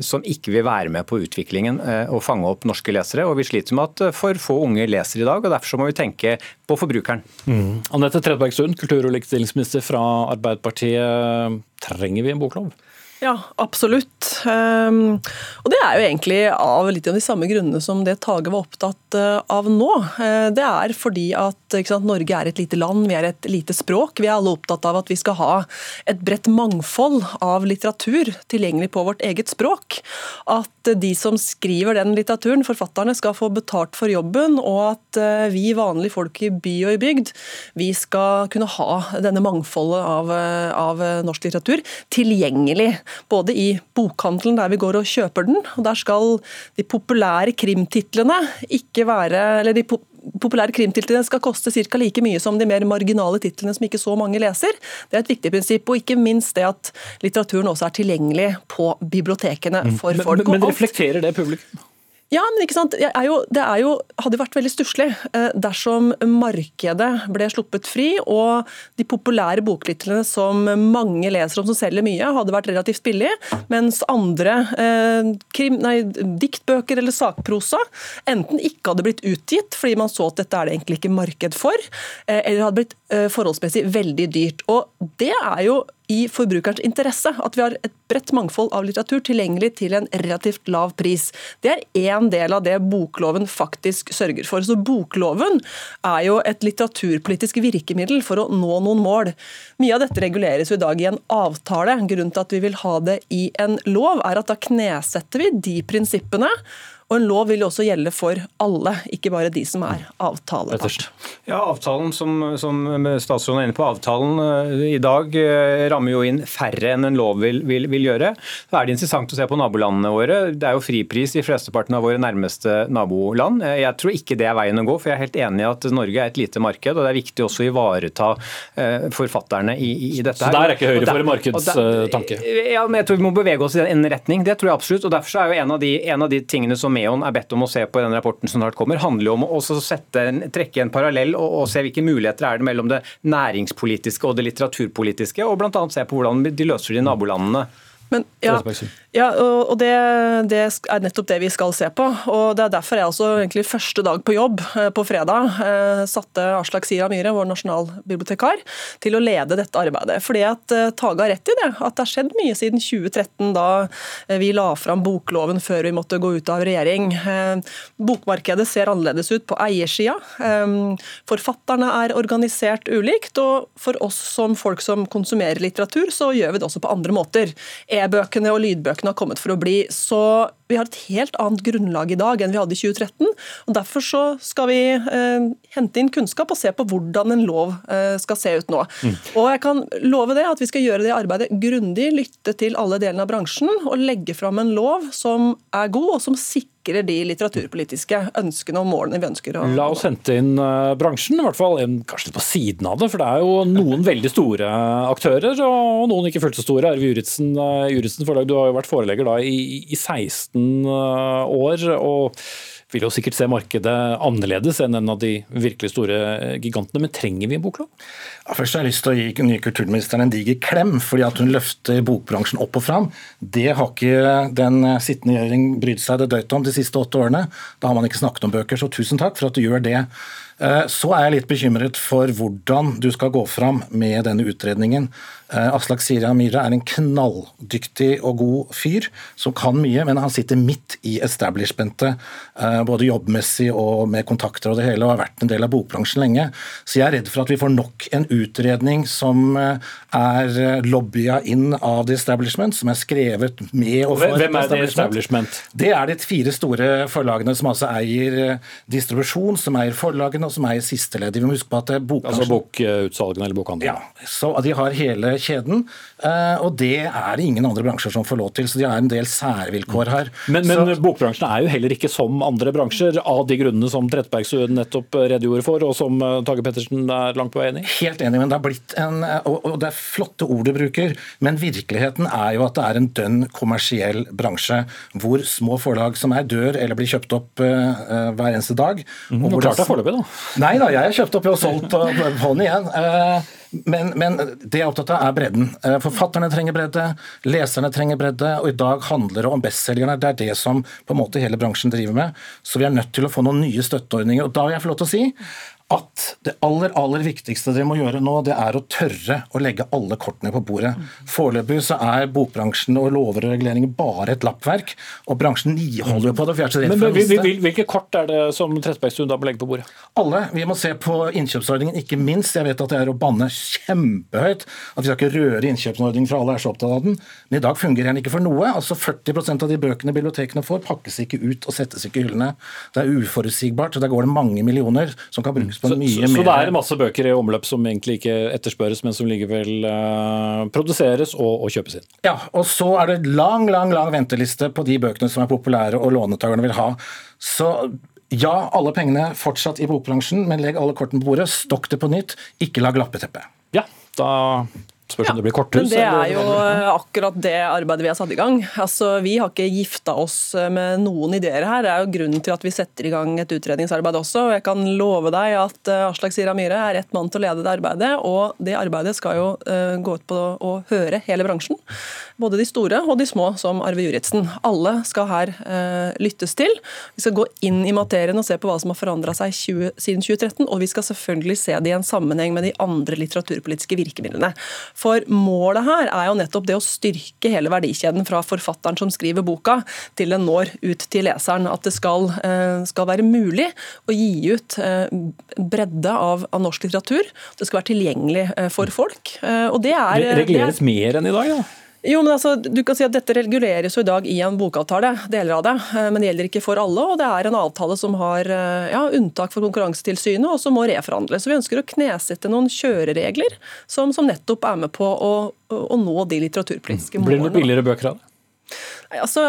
som ikke vil være med på utviklingen og fange opp norske lesere. Og Vi sliter med at for få unge leser i dag, og derfor må vi tenke på forbrukeren. Mm. Anette Trettebergstuen, kultur- og likestillingsminister fra Arbeiderpartiet. Trenger vi en boklov? Ja, absolutt. Um, og det er jo egentlig av litt av de samme grunnene som det Tage var opptatt uh, av nå. Uh, det er fordi at sant, Norge er et lite land, vi er et lite språk. Vi er alle opptatt av at vi skal ha et bredt mangfold av litteratur tilgjengelig på vårt eget språk. At de som skriver den litteraturen, forfatterne, skal få betalt for jobben, og at vi vanlige folk i by og i bygd, vi skal kunne ha denne mangfoldet av, av norsk litteratur tilgjengelig både i bokhandelen der vi går og kjøper den, og der skal de populære krimtitlene ikke være eller de populære krimtitlene skal koste ca. like mye som de mer marginale titlene som ikke så mange leser. Det er et viktig prinsipp. Og ikke minst det at litteraturen også er tilgjengelig på bibliotekene mm. for folk. Men, men reflekterer det publikum? Ja, men ikke sant? Er jo, det er jo, hadde vært veldig stusslig eh, dersom markedet ble sluppet fri, og de populære boktitlene som mange leser om som selger mye, hadde vært relativt billig, mens andre eh, krim, nei, diktbøker eller sakprosa enten ikke hadde blitt utgitt fordi man så at dette er det egentlig ikke marked for, eh, eller hadde blitt forholdsmessig veldig dyrt. Og det er jo i forbrukerens interesse at vi har et bredt mangfold av litteratur tilgjengelig til en relativt lav pris. Det er én del av det bokloven faktisk sørger for. Så Bokloven er jo et litteraturpolitisk virkemiddel for å nå noen mål. Mye av dette reguleres jo i dag i en avtale. Grunnen til at vi vil ha det i en lov, er at da knesetter vi de prinsippene og En lov vil jo også gjelde for alle, ikke bare de som er avtalepart. Ja, avtalen som, som, statsråden er inne på, avtalen uh, i dag uh, rammer jo inn færre enn en lov vil, vil, vil, gjøre. Så er det interessant å se på nabolandene våre. Det er jo fripris i flesteparten av våre nærmeste naboland. Uh, jeg tror ikke det er veien å gå, for jeg er helt enig i at Norge er et lite marked, og det er viktig også å ivareta forfatterne i, i dette. Så der er ikke Høyre for markedstanke? Ja, men jeg tror vi må bevege oss i en retning. Det tror jeg absolutt. og Derfor er jo en av de, en av de tingene som Menon er bedt om å se på i den rapporten som snart kommer, handler jo om å sette, trekke en parallell og, og, se hvilke muligheter er det mellom det næringspolitiske og det litteraturpolitiske, og bl.a. se på hvordan de løser det i nabolandene. Men, ja, ja, og det, det, er nettopp det vi skal se på. og Det er derfor jeg også egentlig første dag på jobb eh, på fredag eh, satte Aslak Sira Myhre, vår nasjonalbibliotekar, til å lede dette arbeidet. Fordi at eh, Tage har rett i det, at det har skjedd mye siden 2013, da vi la fram bokloven før vi måtte gå ut av regjering. Bokmarkedet ser annerledes ut på eiersida. Forfatterne er organisert ulikt, og for oss som folk som konsumerer litteratur, så gjør vi det også på andre måter e-bøkene og lydbøkene har kommet for å bli. Så vi har et helt annet grunnlag i dag enn vi hadde i 2013. og Derfor så skal vi eh, hente inn kunnskap og se på hvordan en lov eh, skal se ut nå. Mm. Og jeg kan love det at Vi skal gjøre det arbeidet grundig, lytte til alle delene av bransjen og legge fram en lov som er god og som sikrer de litteraturpolitiske ønskene og målene vi ønsker å La oss hente inn uh, bransjen, i hvert fall kanskje litt på siden av det. For det er jo noen veldig store aktører, og noen ikke fullt så store. Arve Juritzen, uh, Juritzen forlag, du har jo vært forelegger da i, i 16 Eh, år. og vil jo sikkert se markedet annerledes enn en av de virkelig store gigantene. Men trenger vi en boklov? Ja, først har jeg lyst til å gi nye kulturministeren en diger klem, fordi at hun løfter bokbransjen opp og fram. Det har ikke den sittende regjering brydd seg det døyt om de siste åtte årene. Da har man ikke snakket om bøker, så tusen takk for at du gjør det. Eh, så er jeg litt bekymret for hvordan du skal gå fram med denne utredningen. Eh, Aslak Sirian Myhre er en knalldyktig og god fyr som kan mye, men han sitter midt i establishmentet, eh, både jobbmessig og med kontakter og det hele, og har vært en del av bokbransjen lenge. Så jeg er redd for at vi får nok en utredning som er lobbya inn av The Establishment, som er skrevet med og for Hvem er The Establishment? Det er de fire store forlagene som altså eier distribusjon, som eier forlagene og som eier siste ledd. Vi må huske på at Altså bokutsalgene eller bokhandelen? Ja, så de har hele kjeden. Eh, og det er det ingen andre bransjer som får lov til, så de har en del særvilkår her. Men, men så, bokbransjen er jo heller ikke som andre bransjer, av de grunnene som Trettebergstuen nettopp redegjorde for, og som eh, Tage Pettersen er langt på vei enig i? Helt enig, men det er blitt en Og det er flotte ord du bruker, men virkeligheten er jo at det er en dønn kommersiell bransje, hvor små forlag som er dør eller blir kjøpt opp uh, hver eneste dag. Mm, og klart det er foreløpig, da. Nei da, jeg har kjøpt opp og solgt og hånd igjen. Eh, men, men, det jeg er opptatt av, er bredden. Eh, forfatterne trenger bredde, leserne trenger bredde, og i dag handler det om bestselgerne. Det er det som på en måte hele bransjen driver med. Så vi er nødt til å få noen nye støtteordninger. Og da vil jeg få lov til å si at det aller aller viktigste dere må gjøre nå, det er å tørre å legge alle kortene på bordet. Foreløpig så er bokbransjen og lover og reguleringer bare et lappverk, og bransjen niholder på det. for jeg er så redd for å miste. Hvilke kort er det som Trettebergstuen da må legge på bordet? Alle. Vi må se på innkjøpsordningen, ikke minst. Jeg vet at det er å banne kjempehøyt at vi skal ikke røre innkjøpsordningen, for alle er så opptatt av den. Men i dag fungerer den ikke for noe. Altså 40% av de bøkene bibliotekene får, pakkes ikke ut og settes ikke i hyllene. Det er uforutsigbart, og der går det mange millioner som kan brukes på så, mye så, mer. Så det er masse bøker i omløp som egentlig ikke etterspørres, men som likevel uh, produseres og, og, kjøpes inn? Ja, og så er det lang, lang, lang venteliste på de bøkene som er populære og lånetakerne vil ha. Så ja, alle pengene fortsatt i bokbransjen, men legg alle kortene på bordet. Stokk det på nytt, ikke lag lappeteppe. Ja, da Spørs om det blir korthus? Men det er jo akkurat det arbeidet vi har satt i gang. Altså, Vi har ikke gifta oss med noen ideer her. Det er jo grunnen til at vi setter i gang et utredningsarbeid også. og Jeg kan love deg at eh, Aslak Sira Myhre er rett mann til å lede det arbeidet. Og det arbeidet skal jo gå ut på å høre hele bransjen. Både de store og de små, som Arve Juritzen. Alle skal her lyttes til. Vi skal gå inn i materien og se på hva som har forandra seg 20, siden 2013. Og vi skal selvfølgelig se det i en sammenheng med de andre litteraturpolitiske virkemidlene. For målet her er jo nettopp det å styrke hele verdikjeden fra forfatteren som skriver boka, til den når ut til leseren. At det skal, eh, skal være mulig å gi ut eh, bredde av, av, norsk litteratur. Det skal være tilgjengelig eh, for folk. Og det er, reguleres mer enn i dag, da? Jo, men altså, du kan si at Dette reguleres jo i dag i en bokavtale, deler av det. Eh, men det gjelder ikke for alle. og Det er en avtale som har eh, ja, unntak for Konkurransetilsynet, og som må reforhandles. Så Vi ønsker å knesette noen kjøreregler som, som nettopp er med på å, å nå de litteraturpolitiske målene. Blir det noen billigere bøker av det? Altså,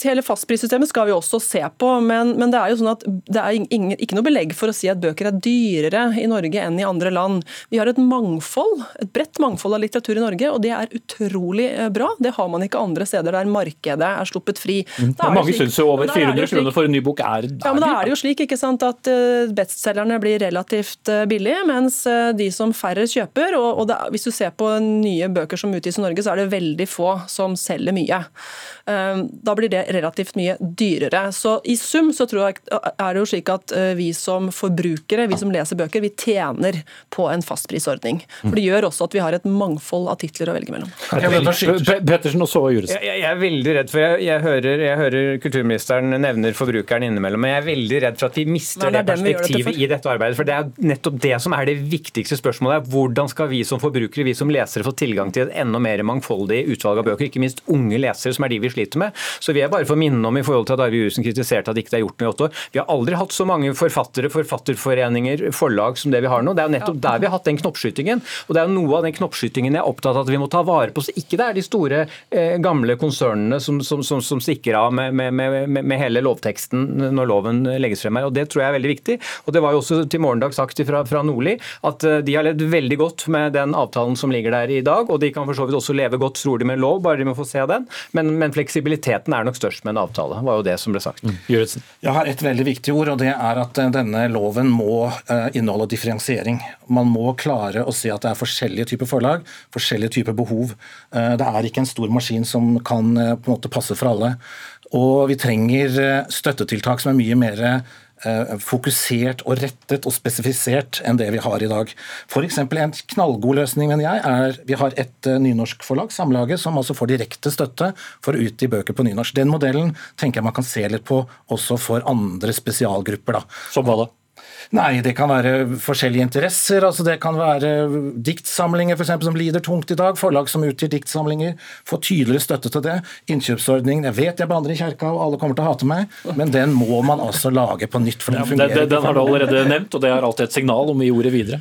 Hele fastprissystemet skal vi også se på, men, men, det er jo sånn at det er ingen, ikke noe belegg for å si at bøker er dyrere i Norge enn i andre land. Vi har et mangfold, et bredt mangfold av litteratur i Norge, og det er utrolig eh, bra. Det har man ikke andre steder der markedet er sluppet fri. Mm. mange syns jo over 400 kroner for en ny bok er, er Ja, men Da er det jo slik ikke sant, at uh, bestselgerne blir relativt uh, billige, mens de som færre kjøper og, og det, Hvis du ser på nye bøker som utgis i Norge, så er det veldig få som selger mye. Ehm, da blir det relativt mye dyrere. Så I sum så tror jeg er det jo slik at eh, vi som forbrukere, vi som leser bøker, vi tjener på en fastprisordning. For Det gjør også at vi har et mangfold av titler å velge mellom. Pettersen og så Juris. Jeg, er veldig redd for jeg, jeg, hører, jeg, hører, kulturministeren nevner forbrukeren innimellom, men jeg er veldig redd for at vi mister Nei, det, det perspektivet det i dette arbeidet. For det er nettopp det som er det viktigste spørsmålet. Hvordan skal vi som forbrukere, vi som lesere, få tilgang til et enda mer mangfoldig utvalg av bøker, ikke minst unge lesere, som er de vi sliter med. Så vil jeg bare få minne om i forhold til at Arve Jusen kritiserte at det ikke er gjort noe i åtte år. Vi har aldri hatt så mange forfattere, forfatterforeninger, forlag som det vi har nå. Det er jo nettopp der vi har hatt den knoppskytingen. Og det er jo noe av den knoppskytingen jeg er opptatt av at vi må ta vare på. Så ikke det er de store, eh, gamle konsernene som, som, som, som stikker av med, med, med, med, hele lovteksten når loven legges frem her. og Det tror jeg er veldig viktig. Og Det var jo også til morgendag sagt fra, fra Nordli at eh, de har levd veldig godt med den avtalen som ligger der i dag. Og de kan for så vidt også leve godt, tror de, med lov, bare de må få se den. Men, men fleksibiliteten er nok størst med en avtale, var jo det som ble sagt. Mm. Jeg har et veldig viktig ord, og det er at eh, denne loven må eh, inneholde differensiering. Man må klare å se at det er forskjellige typer forlag, forskjellige typer behov. Eh, det er ikke en stor maskin som kan på en måte passe for alle. Og vi trenger støttetiltak som er mye mer fokusert og rettet og spesifisert enn det vi har i dag. F.eks. en knallgod løsning mener jeg, er vi har et nynorsk forlag, Samlaget, som altså får direkte støtte for å utgi bøker på nynorsk. Den modellen tenker jeg man kan se litt på også for andre spesialgrupper. da. Som hva da? Nei, det kan være forskjellige interesser. altså Det kan være diktsamlinger for eksempel, som lider tungt i dag. Forlag som utgir diktsamlinger. får tydeligere støtte til det. Innkjøpsordningen Jeg vet jeg banner i kjerka og alle kommer til å hate meg, men den må man altså lage på nytt. for Den ja, fungerer. Den, den har du allerede nevnt, og det er alltid et signal om vi gjorde videre.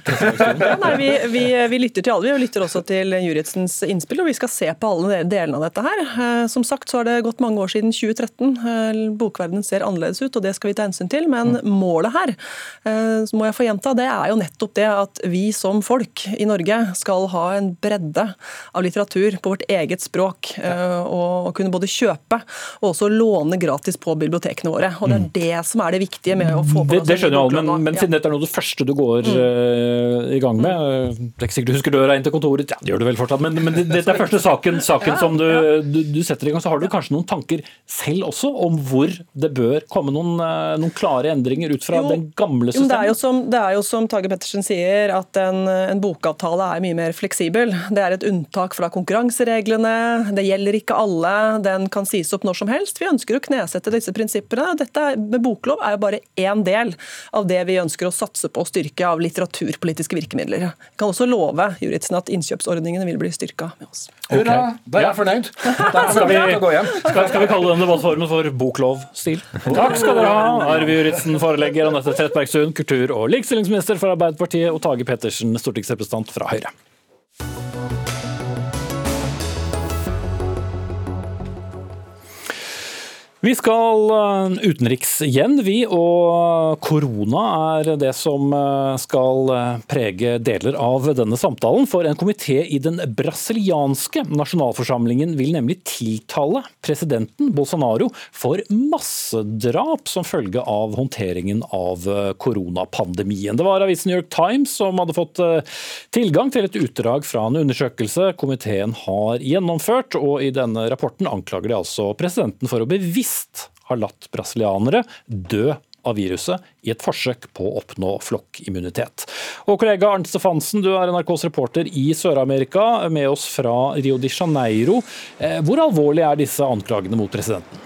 Ja, nei, vi, vi, vi, lytter til alle. Vi lytter også til Juritzens innspill, og vi skal se på alle delene av dette her. Eh, som sagt så har det gått mange år siden 2013. Eh, bokverdenen ser annerledes ut, og det skal vi ta hensyn til. Men målet her så må jeg få gjenta, det er jo nettopp det at vi som folk i Norge skal ha en bredde av litteratur på vårt eget språk. Eh, og kunne både kjøpe og også låne gratis på bibliotekene våre. Og Det er mm. det som er det viktige med å få på Det, det skjønner jeg, men, men siden dette er noe av det første du går uh, i gang med mm. Det er ikke sikkert du husker døra inn til kontoret, ja, det gjør du vel fortsatt, men, men dette er første saken, saken som du, du, du, setter i gang. Så har du kanskje noen tanker selv også om hvor det bør komme noen, noen klare endringer ut fra jo, den gamle systemet? det er jo som, det er jo som Tage Pettersen sier, at en, en, bokavtale er mye mer fleksibel. Det er et unntak fra konkurransereglene, det gjelder ikke alle, den kan sies opp når som helst. Vi ønsker å knesette disse prinsippene. Dette med boklov er jo bare én del av det vi ønsker å satse på å styrke av litteraturpolitiske virkemidler. Jeg kan også love Juritzen at innkjøpsordningene vil bli styrka med oss. Hurra, da er jeg fornøyd. skal, vi, skal, skal, vi kalle denne debattformen for boklovstil? Takk skal dere ha, Arve Juritzen, forelegger, Anette Trettebergstuen, kultur- og likestillingsminister for Arbeiderpartiet, og Tage Pettersen, stortingsrepresentant fra Høyre. Vi skal eh, utenriks igjen, vi. Og korona er det som eh, skal eh, prege deler av denne samtalen. For en komité i den brasilianske nasjonalforsamlingen vil nemlig tiltale presidenten Bolsonaro for massedrap som følge av håndteringen av koronapandemien. Det var avisen New York Times som hadde fått tilgang til et utdrag fra en undersøkelse komiteen har gjennomført. Og i denne rapporten anklager de altså presidenten for å bevisst bevisst har latt brasilianere dø av viruset i et forsøk på å oppnå flokkimmunitet. Og kollega Arnt Stefansen, du er NRKs reporter i Sør-Amerika, med oss fra Rio de Janeiro. Eh, hvor alvorlig er disse anklagene mot presidenten?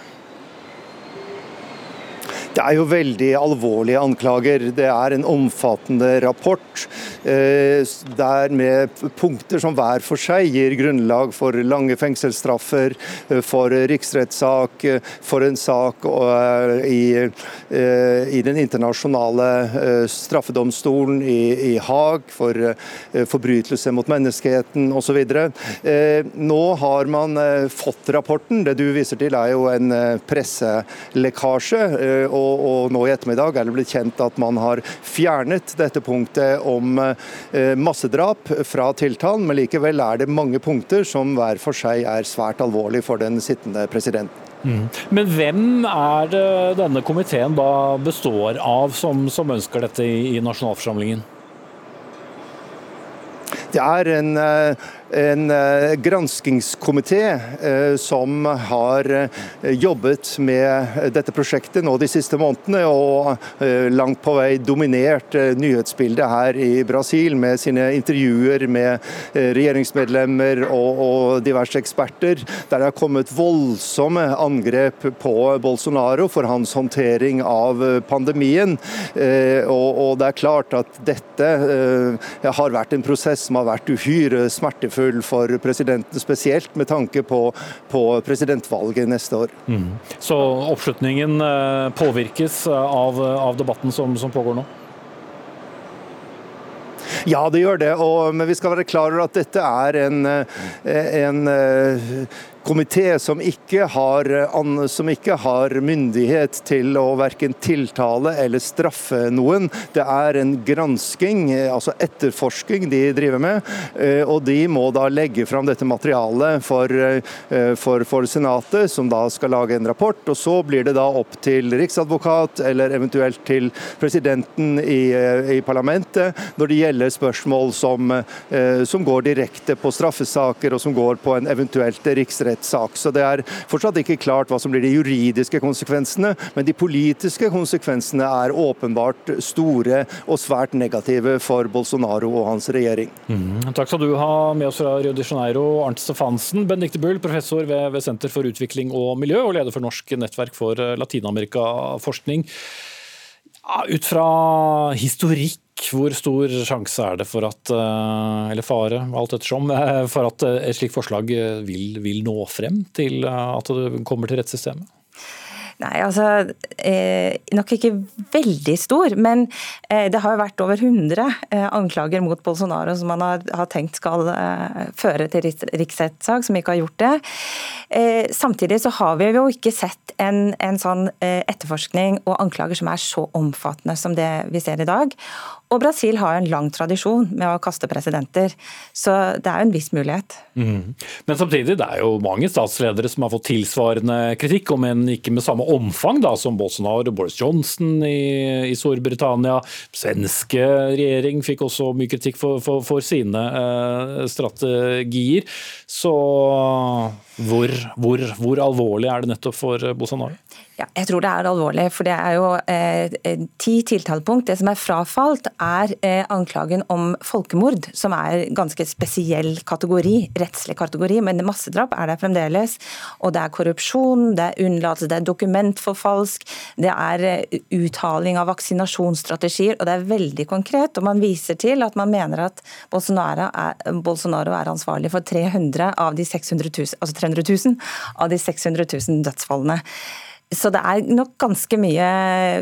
Det er jo veldig alvorlige anklager. Det er en omfattende rapport der med punkter som hver for seg gir grunnlag for lange fengselsstraffer, for riksrettssak, for en sak i, i den internasjonale straffedomstolen i, i Haag, for forbrytelse mot menneskeheten osv. Nå har man fått rapporten. Det du viser til er jo en presselekkasje. og, og nå i ettermiddag er det blitt kjent at man har fjernet dette punktet om eh, massedrap fra tiltalen, men likevel er det mange punkter som hver for seg er svært alvorlig for den sittende presidenten. Mm. Men hvem er det denne komiteen da består av, som, som ønsker dette i, i nasjonalforsamlingen? Det er en uh, en eh, granskingskomité eh, som har eh, jobbet med dette prosjektet nå de siste månedene, og langt på vei dominert nyhetsbildet her i Brasil med sine intervjuer med regjeringsmedlemmer og, diverse eksperter, der det har kommet voldsomme angrep på Bolsonaro for hans håndtering av pandemien. Og det er klart at dette har vært en prosess som har vært uhyre smertefull verdifull for presidenten, spesielt med tanke på, på presidentvalget neste år. Mm. Så oppslutningen eh, påvirkes av, av debatten som, som pågår nå? Ja, det gjør det. Og, men vi skal være klar over at dette er en, eh, en eh, komité som ikke, har, som ikke har myndighet til å verken tiltale eller straffe noen. Det er en gransking, altså etterforsking, de driver med. Eh, og de må da legge fram dette materialet for, eh, for, for Senatet, som da skal lage en rapport. Og så blir det da opp til riksadvokat eller eventuelt til presidenten i, i parlamentet når det gjelder spørsmål som, eh, som går direkte på straffesaker og som går på en eventuelt riksrett rettssak. Så det er fortsatt ikke klart hva som blir de juridiske konsekvensene, men de politiske konsekvensene er åpenbart store og svært negative for Bolsonaro og hans regjering. Mm. Takk skal du ha med oss fra Rio de Janeiro, Arnt Stefansen. Benedicte Bull, professor ved, ved Senter for utvikling og miljø og leder for Norsk nettverk for Latin-Amerika-forskning. Ja, ut fra historikk hvor stor sjanse er det for at, eh, eller fare, alt ettersom, eh, for at eh, et slikt forslag vil, vil nå frem til at det kommer til rettssystemet? Nei, altså eh, Nok ikke veldig stor, men eh, det har jo vært over 100 eh, anklager mot Bolsonaro som man har, har tenkt skal føre til riksrettssak, som ikke har gjort det. samtidig så har vi jo ikke sett en, en sånn etterforskning og anklager som er så omfattende som det vi ser i dag. Og Brasil har en lang tradisjon med å kaste presidenter, så det er jo en viss mulighet. Mm. Men samtidig, det er jo mange statsledere som har fått tilsvarende kritikk, om enn ikke med samme omfang da, som Bolsonaro og Boris Johnson i, i Storbritannia. Svenske regjering fikk også mye kritikk for, for, for sine eh, strategier. Så hvor, hvor, hvor alvorlig er det nettopp for Bolsonaro? Ja, jeg tror det er alvorlig. for Det er jo eh, ti tiltalepunkt. Det som er frafalt, er eh, anklagen om folkemord, som er ganske spesiell kategori, rettslig kategori. Men massedrap er det fremdeles. Og det er korrupsjon, det er unnlatelse, det er dokumentforfalsk, det er eh, uttaling av vaksinasjonsstrategier. Og det er veldig konkret. Og man viser til at man mener at Bolsonaro er, Bolsonaro er ansvarlig for 300 av de 600 000, altså 300 000 av de 600 000 dødsfallene. Så det er nok ganske mye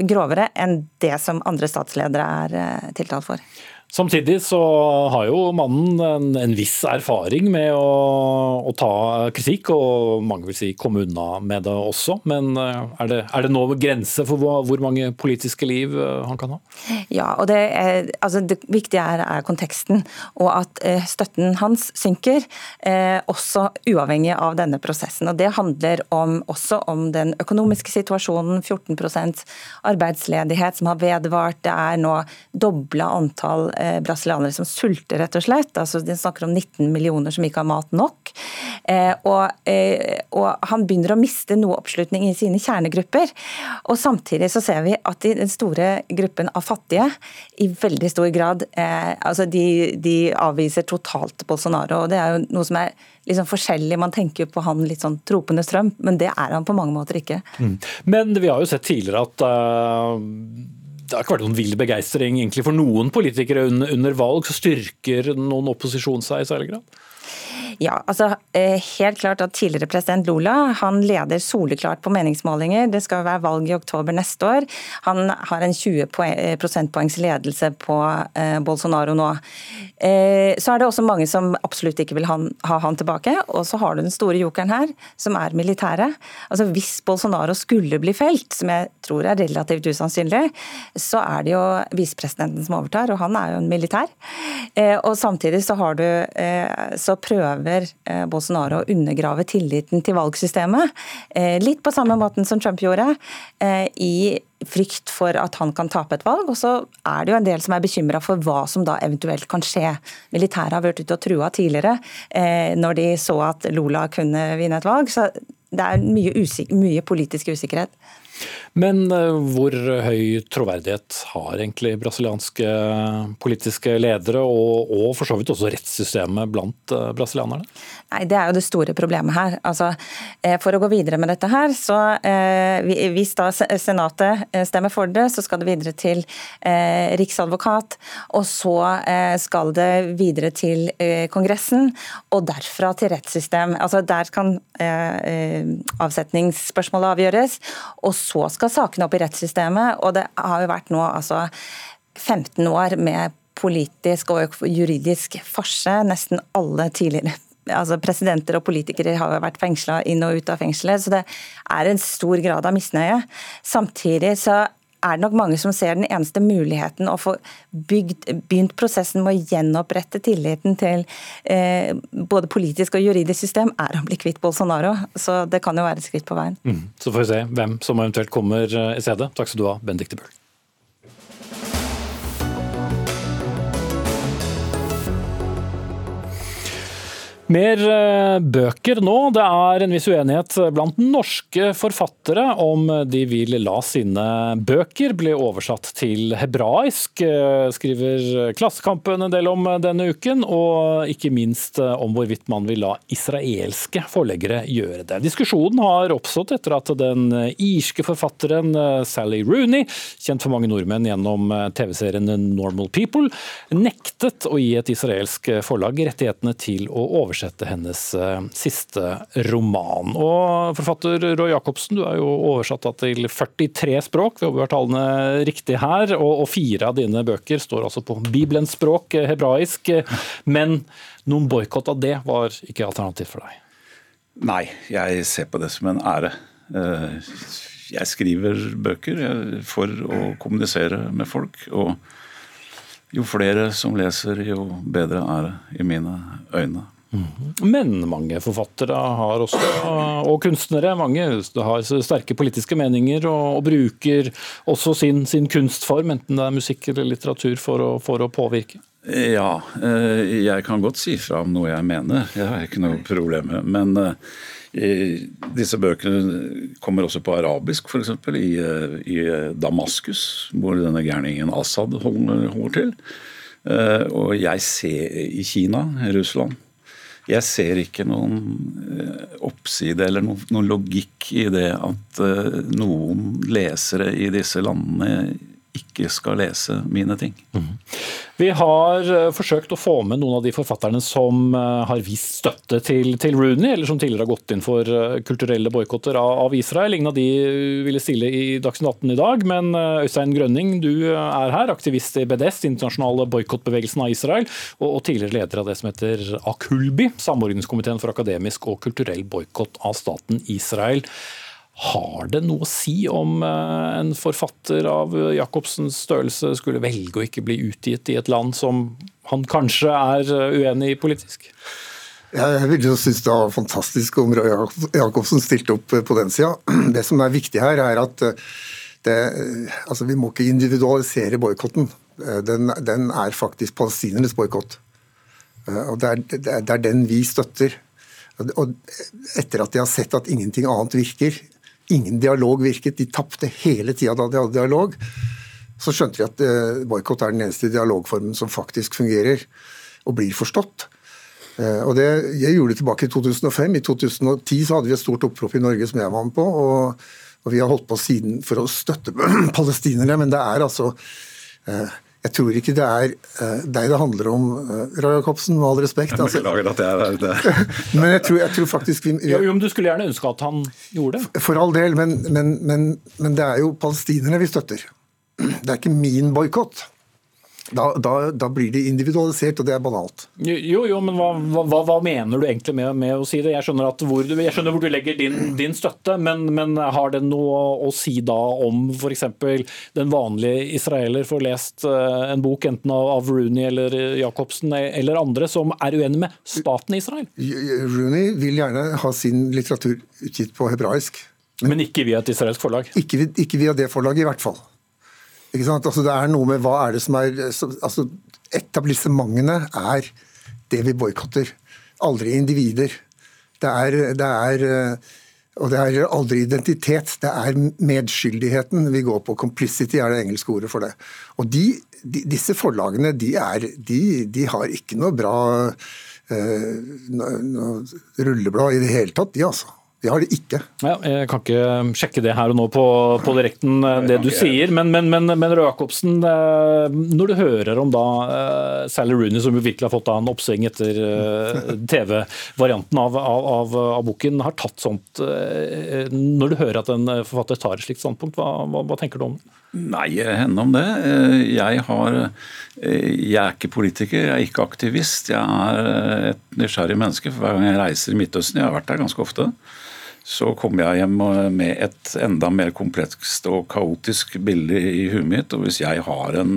grovere enn det som andre statsledere er eh, tiltalt for. Samtidig så har jo mannen en, en viss erfaring med å, å, ta kritikk, og mange vil si komme unna med det også. Men eh, er det, er det nå grense for hvor, hvor, mange politiske liv eh, han kan ha? Ja, og det, er, altså det viktige er, er, konteksten, og at eh, støtten hans synker. Eh, også uavhengig av denne prosessen. Og Det handler om, også om den økonomiske situasjonen. 14% arbeidsledighet som har vedvart. Det er nå dobla antall brasilianere som sulter, rett og slett. Altså, de snakker om 19 millioner som ikke har mat nok. Eh, og, eh, og, han begynner å miste noe oppslutning i sine kjernegrupper. Og samtidig så ser vi at i den store gruppen av fattige i veldig stor grad altså de, de avviser totalt Bolsonaro. og Det er jo noe som er liksom forskjellig. Man tenker på han litt sånn tropende strøm, men det er han på mange måter ikke. Mm. Men vi har jo sett tidligere at uh det har ikke vært noen vill begeistring egentlig for noen politikere under, under valg. Så styrker noen opposisjon seg i særlig grad? Ja, altså eh, helt klart at Tidligere president Lula han leder soleklart på meningsmålinger. Det skal være valg i oktober neste år. Han har en 20 eh, prosentpoengs ledelse på eh, Bolsonaro nå. Så er det også mange som absolutt ikke vil ha, ha han tilbake. Og så har du den store jokeren her, som er militæret. Altså Hvis Bolsonaro skulle bli felt, som jeg tror er relativt usannsynlig, så er det jo visepresidenten som overtar, og han er jo en militær. Og samtidig så har du så prøver eh, Bolsonaro å undergrave tilliten til valgsystemet. Eh, litt på samme måten som Trump gjorde, eh, i frykt for at han kan tape et valg. Og så er det jo en del som er bekymra for hva som da eventuelt kan skje. Militæret har vært ute og trua tidligere når de så at Lula kunne vinne et valg. Så det er mye, mye politisk usikkerhet. Men eh, hvor høy troverdighet har egentlig brasilianske politiske ledere, og, og for så vidt også rettssystemet blant eh, brasilianerne? Nei, Det er jo det store problemet her. Altså, eh, for å gå videre med dette her, så hvis da Senatet stemmer for det, så skal det videre til eh, Riksadvokat, og så eh, skal det videre til eh, Kongressen, og derfra til rettssystem. Altså Der kan avsetningsspørsmålet avgjøres, og så skal sakene opp i rettssystemet, og det har jo vært nå altså 15 år med politisk og juridisk farse. Nesten alle tidligere altså presidenter og politikere har vært fengsla inn og ut av fengselet, så det er en stor grad av misnøye. Samtidig så er det nok mange som ser den eneste muligheten å få bygd, begynt prosessen med å gjenopprette tilliten til eh, både politisk og juridisk system, er å bli kvitt Bolsonaro. Så det kan jo være et skritt på veien. Mm. Så får vi se hvem som eventuelt kommer eh, i stedet. Takk skal du ha, Benedicte Bøhl. Mer eh, bøker nå. Det er en viss uenighet blant norske forfattere om de vil la sine bøker bli oversatt til hebraisk, eh, skriver Klassekampen en del om denne uken. Og ikke minst om hvorvidt man vil la israelske forleggere gjøre det. Diskusjonen har oppstått etter at den irske forfatteren eh, Sally Rooney, kjent for mange nordmenn gjennom TV-serien Normal People, nektet å gi et israelsk forlag rettighetene til å oversette oversette hennes eh, siste roman. Og Forfatter Roy Jacobsen, du er jo oversatt til 43 språk, vi håper tallene riktig her. Og, fire av dine bøker står altså på Bibelens språk, eh, hebraisk. Men noen boikott av det var ikke alternativ for deg? Nei, jeg ser på det som en ære. Eh, jeg skriver bøker for å kommunisere med folk. og jo flere som leser, jo bedre er det i mine øyne. Men mange forfattere har også, og kunstnere mange har sterke politiske meninger og, og bruker også sin, sin, kunstform, enten det er musikk eller litteratur, for å, for å, påvirke. Ja, eh, jeg kan godt si fra om noe jeg mener. Jeg har ikke noe problem med Men eh, disse bøkene kommer også på arabisk, f.eks. I, eh, i Damaskus, hvor denne gærningen Assad holder, holder til. Og jeg ser i Kina, Russland jeg ser ikke noen eh, oppside eller noen, logikk i det at eh, noen lesere i disse landene ikke skal lese mine ting. Mm. Vi har eh, forsøkt å få med noen av de forfatterne som har vist støtte til, til Rooney, eller som tidligere har gått inn for kulturelle boikotter av, av, Israel. Ingen av de ville stille i Dagsnytt 18 i dag, men Øystein Grønning, du er her, aktivist i BDS, internasjonale boikottbevegelsen av Israel, og, og, tidligere leder av det som heter Akulbi, samordningskomiteen for akademisk og kulturell boikott av staten Israel. Har det noe å si om eh, en forfatter av Jacobsens størrelse skulle velge å ikke bli utgitt i et land som han kanskje er eh, uenig i politisk? Jeg ville synes det var fantastisk om Roy Jacobsen stilte opp på den sida. Det som er viktig her, er at eh, det, altså vi må ikke individualisere boikotten. Den, den, er faktisk palestinernes boikott. Det, det, er den vi støtter. Og etter at de har sett at ingenting annet virker, ingen dialog virket. De tapte hele tida da de hadde dialog. Så skjønte vi at uh, boikott er den eneste dialogformen som faktisk fungerer og blir forstått. Uh, og det, Jeg gjorde det tilbake i 2005. I 2010 så hadde vi et stort opprop i Norge som jeg var med på. og Og vi har holdt på siden for å støtte palestinere, men det er altså eh, jeg tror ikke det er uh, deg det handler om, Raja Roy Jacobsen, med all respekt. Jeg altså. beklager at jeg er det. men jeg tror, jeg tror faktisk vi, jo, jo, men Du skulle gjerne ønske at han gjorde det? For all del, men, men, men, men det er jo palestinerne vi støtter. Det er ikke min boikott. Da, da, da, blir det individualisert, og det er banalt. Jo, jo, men hva, hva, hva mener du egentlig med, med, å si det? Jeg skjønner, hvor, du, jeg skjønner hvor du legger din, din støtte, men, men, har det noe å si da om f.eks. den vanlige israeler får lest eh, en bok enten av, av Rooney eller Jacobsen eller andre som er uenig med staten Israel? Rooney vil gjerne ha sin litteratur utgitt på hebraisk. Men, men ikke via et israelsk forlag? Ikke, ikke via det forlaget, i hvert fall. Ikke sant? Altså, det er noe med hva er det som er altså, Etablissementene er det vi boikotter. Aldri individer. Det er, det er og det er aldri identitet, det er medskyldigheten vi går på. Complicity er det engelske ordet for det. Og de, de, Disse forlagene de, er, de, har ikke noe bra eh, no, rulleblad i det hele tatt, de altså. Det har de ikke. Ja, jeg kan ikke sjekke det her og nå på, på direkten, eh, det du sier. Men, men, men, men Røe Jacobsen, eh, når du hører om da uh, Sally Rooney, som jo virkelig har fått en oppsving etter uh, TV-varianten av, av, av, av, boken, har tatt sånt uh, Når du hører at en forfatter tar et slikt standpunkt, hva, hva, hva tenker du om det? Nei, henne om det. Jeg, har, jeg er ikke politiker, jeg er ikke aktivist. Jeg er et nysgjerrig menneske. for Hver gang jeg reiser i Midtøsten, jeg har vært der ganske ofte, så kommer jeg hjem med et enda mer komplekst og kaotisk bilde i huet mitt. Og hvis jeg har en,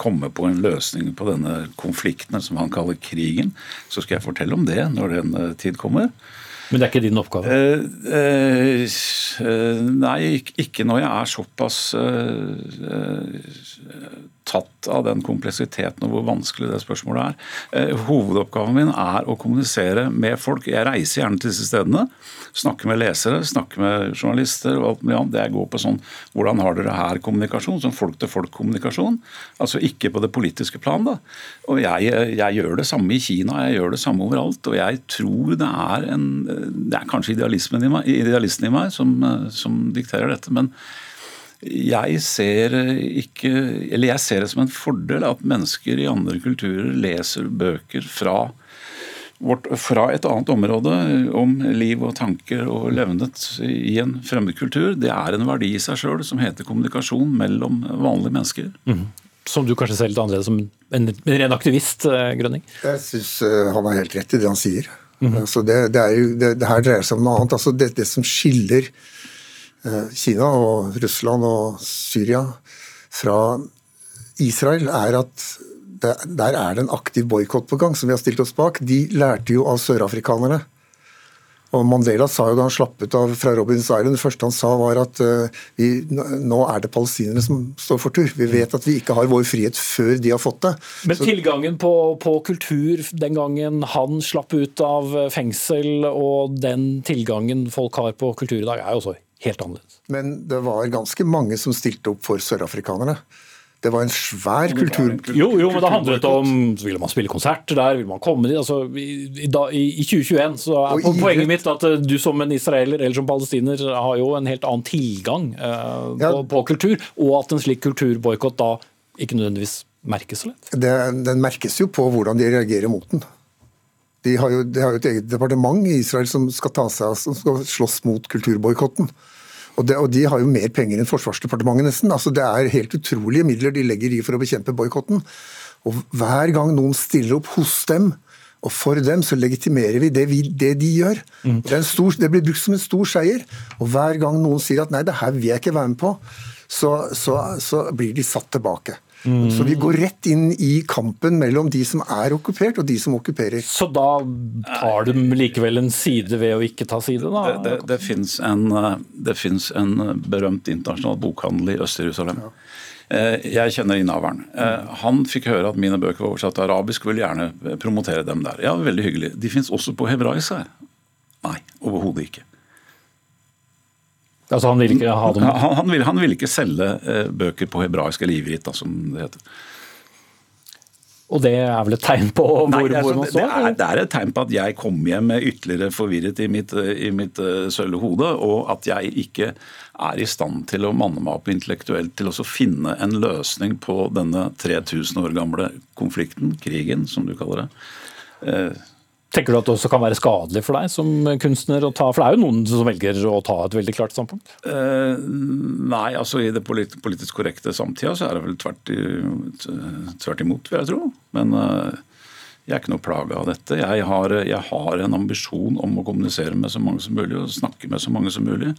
kommer på en løsning på denne konflikten som han kaller krigen, så skal jeg fortelle om det når den eh, tid kommer. Men det er ikke din oppgave? Eh, eh, eh nei, ikke når jeg er såpass eh, eh tatt av den kompleksiteten og hvor vanskelig det spørsmålet er. Eh, hovedoppgaven min er å kommunisere med folk. Jeg reiser gjerne til disse stedene. Snakker med lesere, snakker med journalister og alt mulig annet. Jeg går på sånn hvordan har dere her kommunikasjon, sånn folk-til-folk-kommunikasjon. Altså ikke på det politiske plan. da. Og jeg, jeg, gjør det samme i Kina, jeg gjør det samme overalt. Og jeg tror det er en Det er kanskje idealismen i meg, idealisten i meg som, som dikterer dette. men jeg ser, ikke, eller jeg ser det som en fordel at mennesker i andre kulturer leser bøker fra, vårt, fra et annet område om liv og tanker og levnet i en fremmed kultur. Det er en verdi i seg sjøl som heter kommunikasjon mellom vanlige mennesker. Mm. Som du kanskje ser litt annerledes som en, ren aktivist, eh, Grønning? Jeg syns eh, han har helt rett i det han sier. Mm. Altså det, det, jo, det, det, her dreier seg om noe annet. Altså det, det som skiller Kina og Russland og Syria fra Israel, er at der er det en aktiv boikott på gang, som vi har stilt oss bak. De lærte jo av sørafrikanerne. Og Mandela sa jo da han slapp ut av, fra Robins Island, det første han sa var at uh, vi, nå er det palestinere som står for tur. Vi vet at vi ikke har vår frihet før de har fått det. Men Så, tilgangen på, på, kultur den gangen han slapp ut av fengsel, og den tilgangen folk har på kultur i dag, er jo også helt annerledes. Men det var ganske mange som stilte opp for sørafrikanerne. Det var en svær kultur... Jo, jo, men det handlet om Ville man spille konserter der? Vil man komme dit? Altså, i, i, i, 2021 så er på, poenget mitt at eh, du som en israeler eller som palestiner har jo en helt annen tilgang uh, ja. på, på, kultur, og at en slik kulturboikott da ikke nødvendigvis merkes så lett? Det, den merkes jo på hvordan de reagerer mot den. De har, jo, de har jo et eget departement i Israel som skal ta seg av, som skal slåss mot kulturboikotten. Og, og, de har jo mer penger enn Forsvarsdepartementet, nesten. Altså, det er helt utrolige midler de legger i for å bekjempe boikotten. Og hver gang noen stiller opp hos dem, og for dem, så legitimerer vi det, vi, det de gjør. Mm. Det, stor, det, blir brukt som en stor seier. Og hver gang noen sier at nei, det her vil jeg ikke være med på, så, så, så blir de satt tilbake. Mm. Så vi går rett inn i kampen mellom de som er okkupert og de som okkuperer. Så da tar de likevel en side ved å ikke ta side, da? Det, det, det fins en, en, berømt internasjonal bokhandel i Øst-Jerusalem. Ja. Eh, jeg kjenner innehaveren. Eh, han fikk høre at mine bøker var oversatt til arabisk og ville gjerne promotere dem der. Ja, veldig hyggelig. De fins også på hebraisk her. Nei, overhodet ikke. Altså Han vil ikke ha dem? Han, han, ville, han ville ikke selge eh, bøker på hebraisk eller ivrit, som det heter. Og det er vel et tegn på hvor, Nei, altså, hvor man står? Det det er, et tegn på at jeg kom hjem med ytterligere forvirret i mitt, i mitt uh, sølve hode, og at jeg ikke er i stand til å manne meg opp intellektuelt til å finne en løsning på denne 3000 år gamle konflikten, krigen, som du kaller det. Tenker du at det også kan være skadelig for deg som kunstner å ta For det er jo noen som velger å ta et veldig klart standpunkt? Uh, nei, altså i det polit politisk korrekte samtida så er det vel tvert, i, tvert imot, vil jeg tro. Men uh, jeg er ikke noe plaga av dette. Jeg har, jeg har, en ambisjon om å kommunisere med så mange som mulig og snakke med så mange som mulig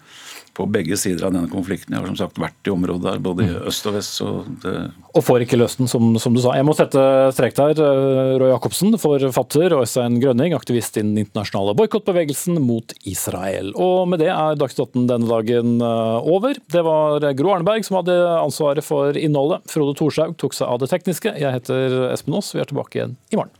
på begge sider av denne konflikten. Jeg har som sagt vært i området der, både i øst og vest. Det... Og får ikke løst den, som, som, du sa. Jeg må sette strek der. Roy Jacobsen, forfatter, og Øystein Grønning, aktivist i den internasjonale boikottbevegelsen mot Israel. Og med det er Dagsnytt denne dagen eh, over. Det var Gro Arneberg som hadde ansvaret for innholdet. Frode Thorshaug tok seg av det tekniske. Jeg heter Espen Aas, vi er tilbake igjen i morgen.